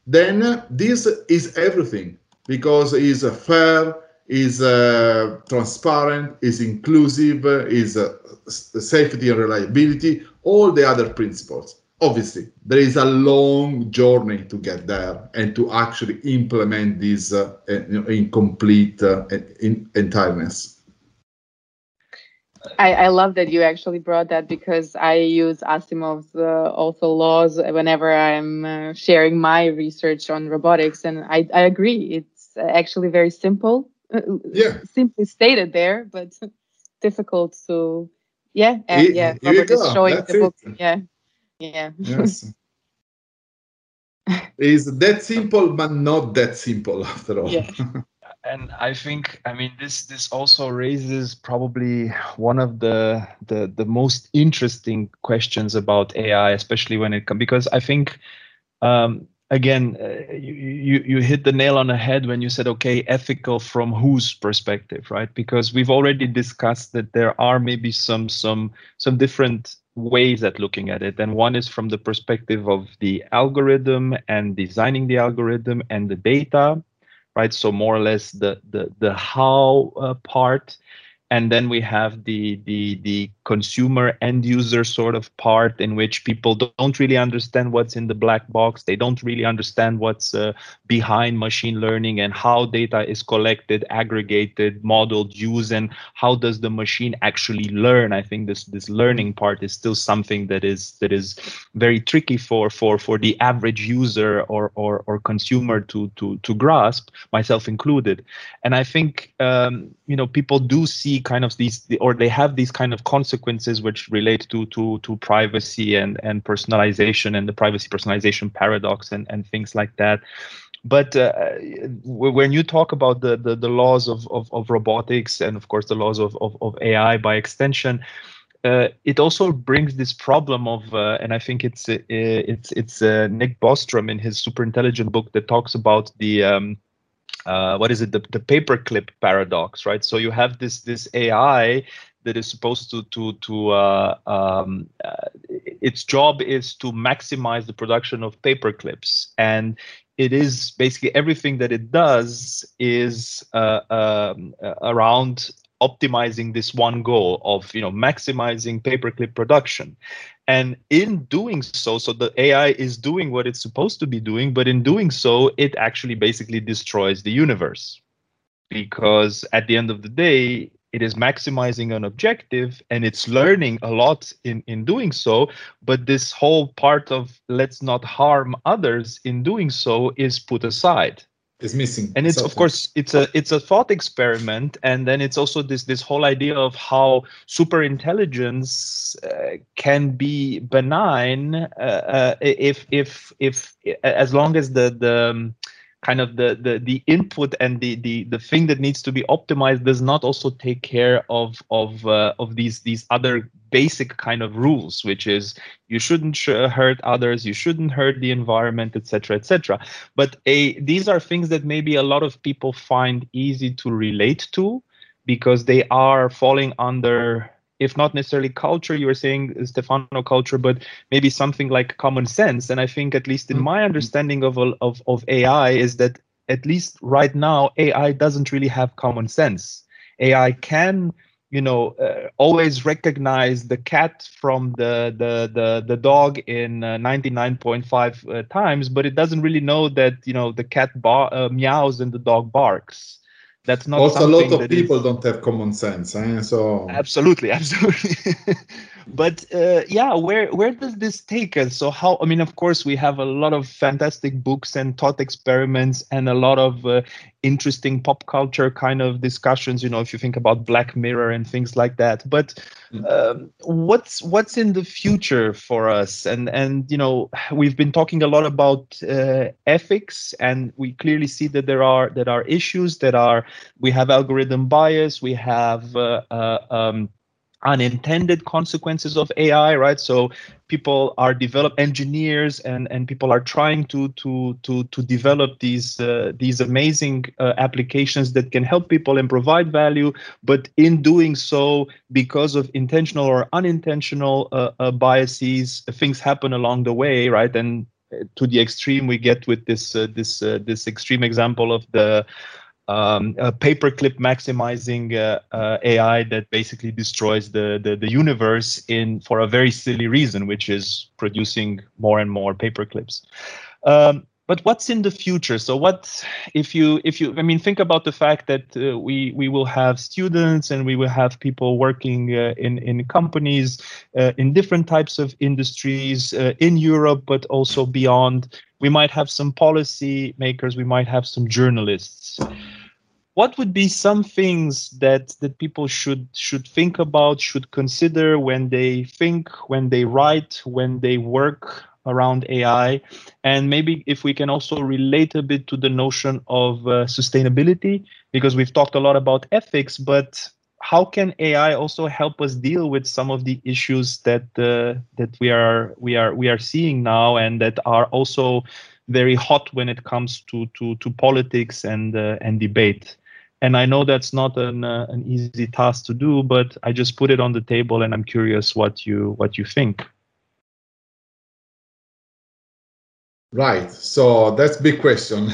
then this is everything because it's fair, is uh, transparent, is inclusive, is uh, safety and reliability, all the other principles. Obviously there is a long journey to get there and to actually implement this uh, in complete uh, in entireness I, I love that you actually brought that because I use Asimov's uh, also laws whenever I'm uh, sharing my research on robotics, and I, I agree. It's actually very simple, uh, yeah, simply stated there, but difficult to yeah, and yeah. Robert is showing That's the book. It. Yeah, yeah. Yes. is that simple, but not that simple after all. Yeah. and I think I mean this this also raises probably one of the the the most interesting questions about AI, especially when it comes because I think um, again uh, you, you you hit the nail on the head when you said okay ethical from whose perspective right? Because we've already discussed that there are maybe some some some different ways at looking at it. And one is from the perspective of the algorithm and designing the algorithm and the data right? So more or less the the the how uh, part and then we have the the the consumer end user sort of part in which people don't really understand what's in the black box. They don't really understand what's uh, behind machine learning and how data is collected aggregated modeled used and how does the machine actually learn. I think this this learning part is still something that is that is very tricky for for for the average user or or, or consumer to to to grasp myself included. And i think um, you know people do see kind of these or they have these kind of consequences which relate to to to privacy and and personalization and the privacy personalization paradox and and things like that. But uh, when you talk about the, the, the laws of, of, of, robotics and of course the laws of, of, of AI by extension, uh, it also brings this problem of, uh, and I think it's uh, it's it's uh, Nick Bostrom in his Superintelligence book that talks about the um, uh, what is it? The, the paperclip paradox, right? So you have this this AI that is supposed to to to uh, um, its job is to maximize the production of paperclips. And it is basically everything that it does is uh, um, around optimizing this one goal of you know maximizing paperclip production and in doing so so the ai is doing what it's supposed to be doing but in doing so it actually basically destroys the universe. Because at the end of the day it is maximizing an objective and it's learning a lot in in doing so. But this whole part of let's not harm others in doing so is put aside is missing and it's something. of course it's a it's a thought experiment and then it's also this this whole idea of how super intelligence uh, can be benign uh, uh, if if if as long as the the um, kind of the the the input and the the the thing that needs to be optimized does not also take care of of uh, of these these other basic kind of rules which is you shouldn't sh- hurt others you shouldn't hurt the environment etc etc but a these are things that maybe a lot of people find easy to relate to because they are falling under if not necessarily culture you were saying stefano culture but maybe something like common sense. And i think at least in mm-hmm. my understanding of, of of ai is that at least right now ai doesn't really have common sense. Ai can you know uh, always recognize the cat from the the the, the dog in uh, 99.5 uh, times but it doesn't really know that you know the cat bar- uh, meows and the dog barks that's not also a lot of people is... don't have common sense eh? so absolutely absolutely but uh, yeah where where does this take us? So how i mean of course we have a lot of fantastic books and thought experiments and a lot of uh, interesting pop culture kind of discussions you know if you think about black mirror and things like that. But mm. um, what's what's in the future for us? And and you know we've been talking a lot about uh, ethics and we clearly see that there are that are issues that are we have algorithm bias we have uh, uh um, unintended consequences of AI, right? So people are develop engineers and and people are trying to to to to develop these uh, these amazing uh, applications that can help people and provide value. But in doing so, because of intentional or unintentional uh, uh biases, things happen along the way, right? And uh, to the extreme we get with this uh, this this extreme example of the um, a paperclip maximizing uh, uh, AI that basically destroys the, the, the universe in for a very silly reason, which is producing more and more paperclips. Um, but what's in the future? So what if you if you I mean think about the fact that uh, we we will have students and we will have people working uh, in in companies uh, in different types of industries in Europe, but also beyond. We might have some policy makers. We might have some journalists what would be some things that that people should should think about should consider when they think when they write when they work around ai and maybe if we can also relate a bit to the notion of uh, sustainability because we've talked a lot about ethics but how can ai also help us deal with some of the issues that uh, that we are we are we are seeing now and that are also very hot when it comes to to to politics and uh, and debate and I know that's not an uh, an easy task to do, but I just put it on the table, and I'm curious what you what you think. Right. So that's big question.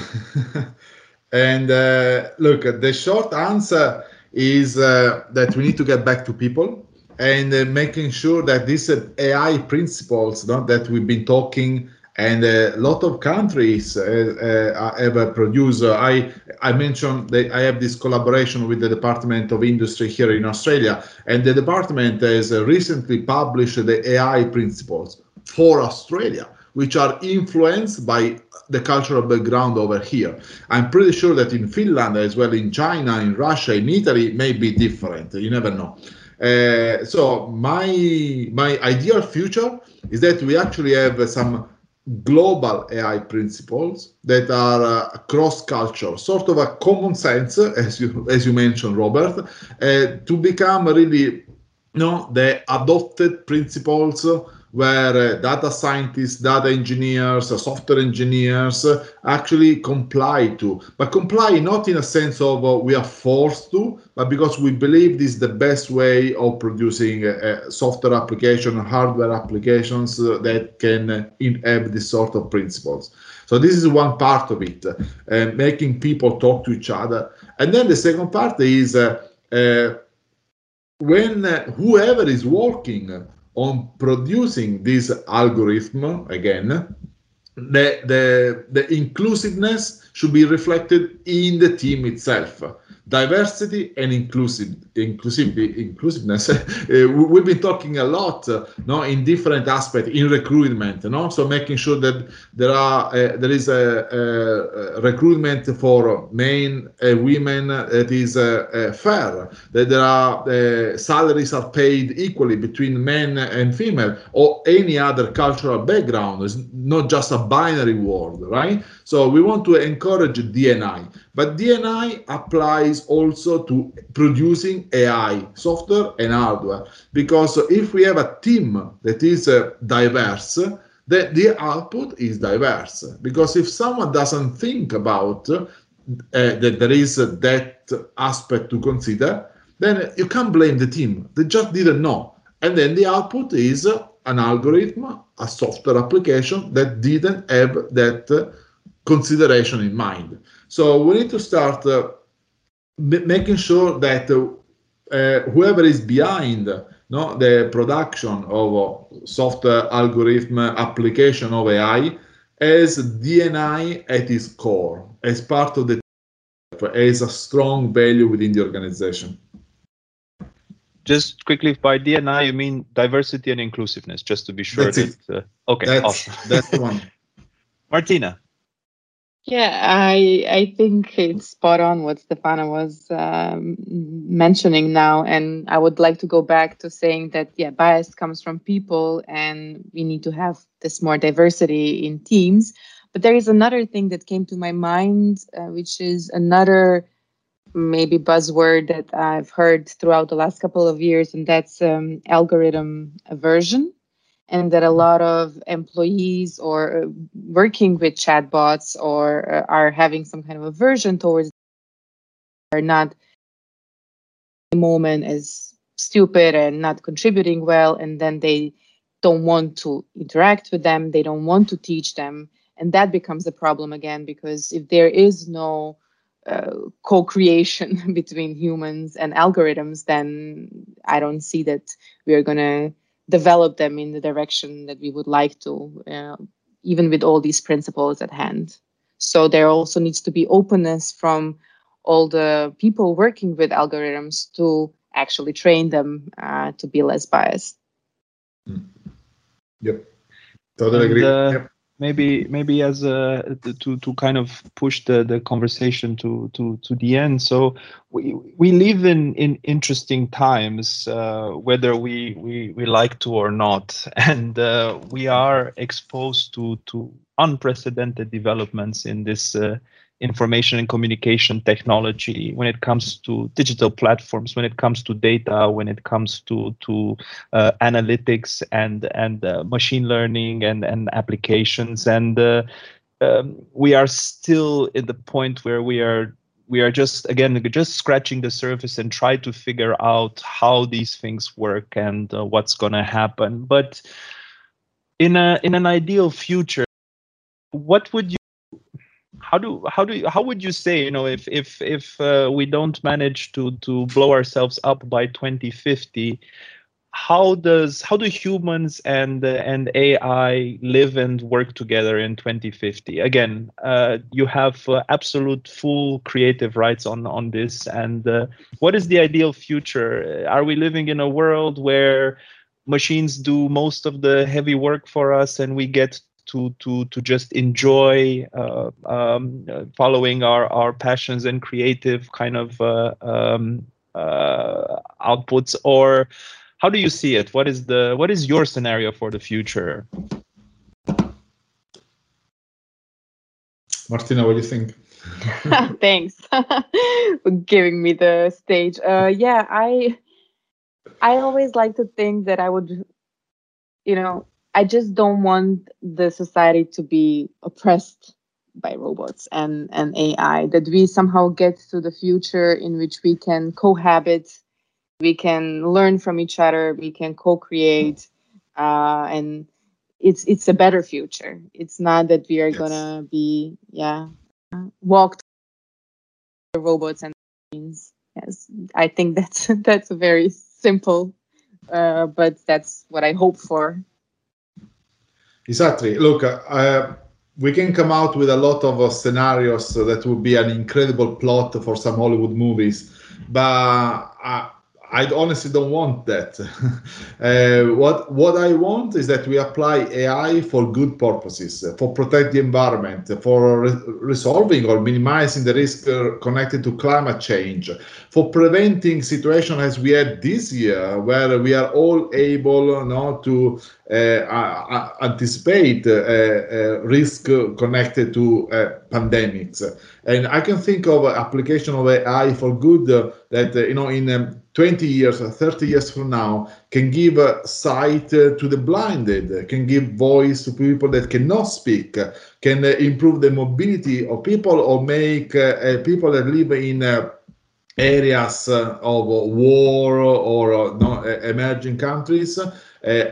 and uh, look, the short answer is uh, that we need to get back to people and uh, making sure that these AI principles that we've been talking and a lot of countries uh, uh, have a producer. I I mentioned that I have this collaboration with the Department of Industry here in Australia, and the department has recently published the AI principles for Australia, which are influenced by the cultural background over here. I'm pretty sure that in Finland, as well in China, in Russia, in Italy, may be different. You never know. Uh, so my my ideal future is that we actually have some global AI principles that are uh, cross culture, sort of a common sense, as you as you mentioned, Robert, uh, to become really you know, the adopted principles where uh, data scientists, data engineers, uh, software engineers uh, actually comply to. But comply not in a sense of uh, we are forced to, but because we believe this is the best way of producing software application, hardware applications uh, that can uh, have this sort of principles. So this is one part of it, making people talk to each other. And then the second part is when whoever is working on producing this algorithm again the, the, the inclusiveness should be reflected in the team itself. Diversity and inclusive inclusive inclusiveness uh, we've been talking a lot uh, no in different aspects in recruitment no? So making sure that there are uh, there is a, a, recruitment for men and women that is uh, uh, fair. That there are uh, salaries are paid equally between men and female or any other cultural background. It's not just a binary world right so we want to encourage dni but dni applies also to producing AI software and hardware. Because if we have a team that is uh, diverse, the, the output is diverse. Because if someone doesn't think about uh, that there is that aspect to consider, then you can't blame the team. They just didn't know. And then the output is an algorithm, a software application that didn't have that consideration in mind. So we need to start uh, making sure that uh, whoever is behind no, the production of software algorithm application of AI has DNI at its core as part of the as a strong value within the organization. Just quickly, by DNI you mean diversity and inclusiveness, just to be sure. That's that, uh, okay, that's, awesome. that's the one. Martina. Yeah, I I think it's spot on what Stefano was um, mentioning now, and I would like to go back to saying that yeah, bias comes from people, and we need to have this more diversity in teams. But there is another thing that came to my mind, uh, which is another maybe buzzword that I've heard throughout the last couple of years, and that's um, algorithm aversion and that a lot of employees or uh, working with chatbots or uh, are having some kind of aversion towards are not the moment as stupid and not contributing well and then they don't want to interact with them they don't want to teach them and that becomes a problem again because if there is no uh, co-creation between humans and algorithms then i don't see that we are going to develop them in the direction that we would like to, uh, even with all these principles at hand. So there also needs to be openness from all the people working with algorithms to actually train them uh, to be less biased. Mm. Yep, totally and, agree. Uh, yep maybe maybe as a to to kind of push the the conversation to to to the end. So we we live in in interesting times uh, whether we we we like to or not. And uh, we are exposed to to unprecedented developments in this uh, information and communication technology when it comes to digital platforms when it comes to data when it comes to to uh, analytics and and uh, machine learning and and applications. And uh, um, we are still in the point where we are we are just again just scratching the surface and try to figure out how these things work and uh, what's going to happen. But in a in an ideal future what would you how do how do you, how would you say you know if if if uh, we don't manage to to blow ourselves up by 2050 how does how do humans and and AI live and work together in 2050? Again, uh, you have uh, absolute full creative rights on on this. And uh, what is the ideal future? Are we living in a world where machines do most of the heavy work for us and we get to to to just enjoy uh, um, following our our passions and creative kind of uh, um, uh, outputs, or how do you see it? What is the what is your scenario for the future? Martina, what do you think? Thanks for giving me the stage. Uh, yeah, I I always like to think that I would, you know, I just don't want the society to be oppressed by robots and and AI. That we somehow get to the future in which we can cohabit, we can learn from each other, we can co-create, uh, and it's it's a better future. It's not that we are yes. gonna be yeah walked the robots and machines. Yes, I think that's that's a very simple, uh, but that's what I hope for. Exactly. Look, uh, we can come out with a lot of uh, scenarios that would be an incredible plot for some Hollywood movies, but uh, I honestly don't want that. uh, what what I want is that we apply AI for good purposes, for protect the environment, for re- resolving or minimizing the risk uh, connected to climate change, for preventing situations as we had this year, where we are all able know, to uh, uh, anticipate uh, uh, risk connected to uh, pandemics. And I can think of application of AI for good uh, that uh, you know in um, 20 years or 30 years from now can give sight to the blinded, can give voice to people that cannot speak, can improve the mobility of people or make people that live in areas of war or no, emerging countries uh,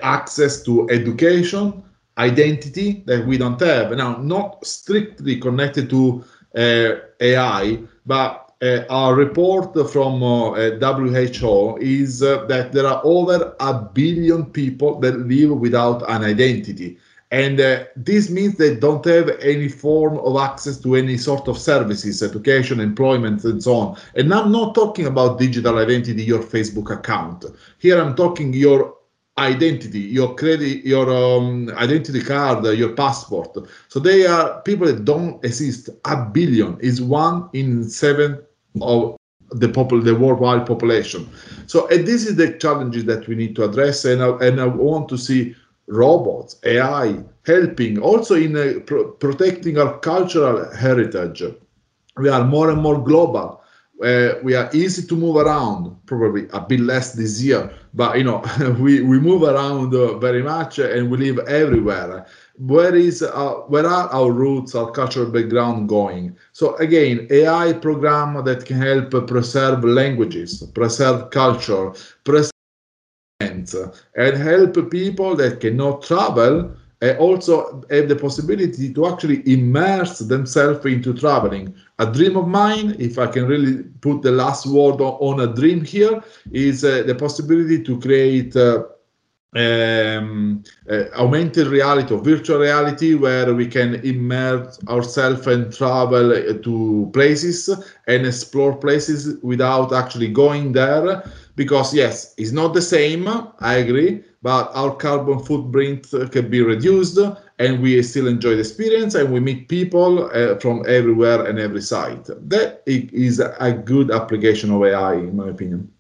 access to education identity that we don't have now not strictly connected to uh, ai but uh, our report from uh, WHO is uh, that there are over a billion people that live without an identity. And uh, this means they don't have any form of access to any sort of services, education, employment, and so on. And I'm not talking about digital identity, your Facebook account. Here I'm talking your identity, your credit, your um, identity card, your passport. So they are people that don't exist. A billion is one in seven of the popul- the worldwide population. So and this is the challenges that we need to address. And I, and I want to see robots, AI, helping also in uh, pro- protecting our cultural heritage. We are more and more global. Uh, we are easy to move around, probably a bit less this year, but you know we, we move around uh, very much and we live everywhere. Where is uh, where are our roots, our cultural background going? So again, AI program that can help preserve languages, preserve culture, preserve and help people that cannot travel uh, also have the possibility to actually immerse themselves into traveling. A dream of mine, if I can really put the last word on, a dream here, is uh, the possibility to create. Uh, um, uh, augmented reality or virtual reality where we can immerse ourselves and travel to places and explore places without actually going there because yes it's not the same i agree but our carbon footprint can be reduced and we still enjoy the experience and we meet people uh, from everywhere and every site. That is a good application of ai in my opinion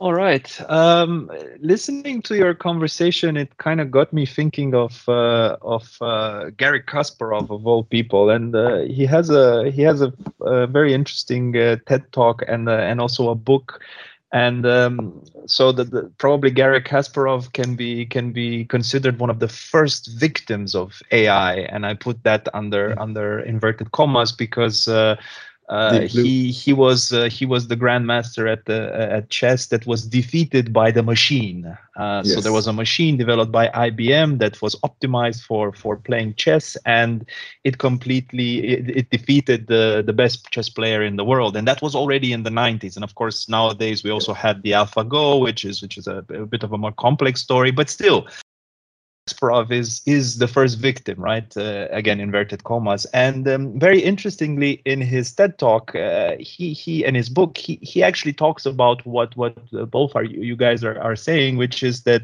all right. Um, listening to your conversation, it kind of got me thinking of uh, of uh, Garry Kasparov of all people, and uh, he has a he has a, a very interesting uh, TED talk and uh, and also a book, and um, so that probably Garry Kasparov can be can be considered one of the first victims of AI, and I put that under under inverted commas because uh, uh, he he was uh, he was the grandmaster at the uh, at chess that was defeated by the machine. Yes. Uh, so there was a machine developed by IBM that was optimized for for playing chess, and it completely it, it defeated the the best chess player in the world, and that was already in the 90s. And of course nowadays we also had the AlphaGo, which is which is a, a bit of a more complex story, but still Kasparov is is the first victim, right? Uh, again, inverted commas. And um, very interestingly, in his TED talk, uh, he he in his book, he he actually talks about what what both are you guys are are saying, which is that.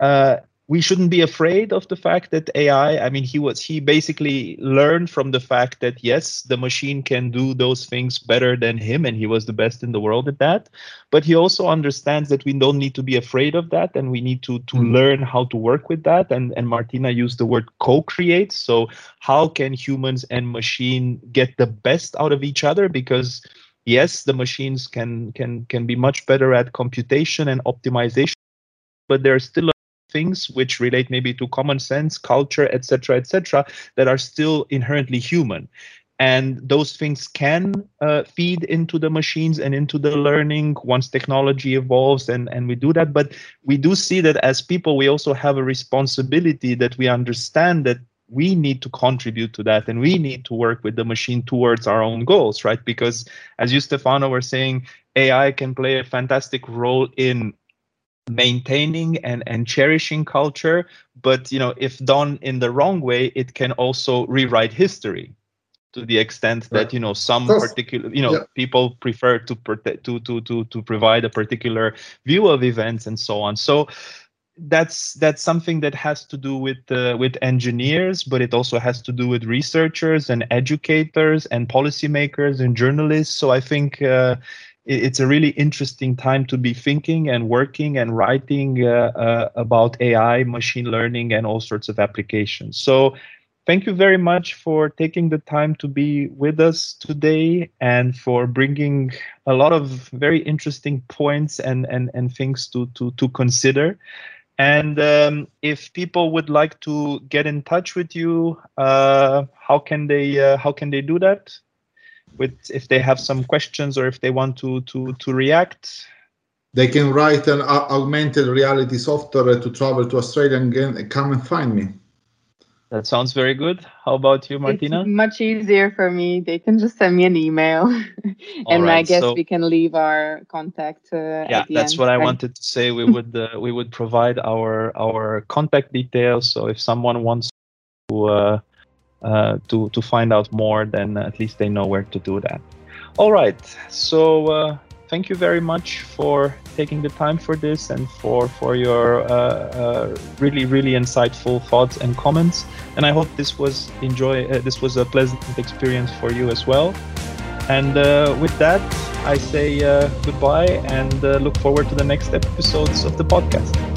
Uh, we shouldn't be afraid of the fact that AI, I mean, he was, he basically learned from the fact that yes, the machine can do those things better than him, and he was the best in the world at that. But he also understands that we don't need to be afraid of that, and we need to, to mm-hmm. learn how to work with that. And, and Martina used the word co create. So, how can humans and machine get the best out of each other? Because yes, the machines can can can be much better at computation and optimization, but there are still things which relate maybe to common sense, culture, etc., etc., that are still inherently human. And those things can uh, feed into the machines and into the learning once technology evolves, and, and we do that. But we do see that as people, we also have a responsibility that we understand that we need to contribute to that and we need to work with the machine towards our own goals right because as you stefano were saying ai can play a fantastic role in maintaining and, and cherishing culture but you know if done in the wrong way it can also rewrite history to the extent that you know some particular you know yeah. people prefer to protect to to to to provide a particular view of events and so on. So that's that's something that has to do with uh, with engineers but it also has to do with researchers and educators and policymakers and journalists. So i think uh, it's a really interesting time to be thinking and working and writing uh, uh, about AI, machine learning, and all sorts of applications. So, thank you very much for taking the time to be with us today and for bringing a lot of very interesting points and and, and things to, to, to consider. And um, if people would like to get in touch with you, uh, how can they uh, how can they do that? With if they have some questions or if they want to to to react? They can write an augmented reality software to travel to australia and come and find me. That sounds very good. How about you martina? it's much easier for me. They can just send me an email. And right, i guess so, we can leave our contact uh, yeah that's end. what i wanted to say. We would uh, we would provide our our contact details. So if someone wants to uh, to to find out more, then at least they know where to do that. All right, so uh, thank you very much for taking the time for this and for for your uh, uh really really insightful thoughts and comments. And I hope this was enjoy uh, this was a pleasant experience for you as well. And with that, I say goodbye and look forward to the next episodes of the podcast.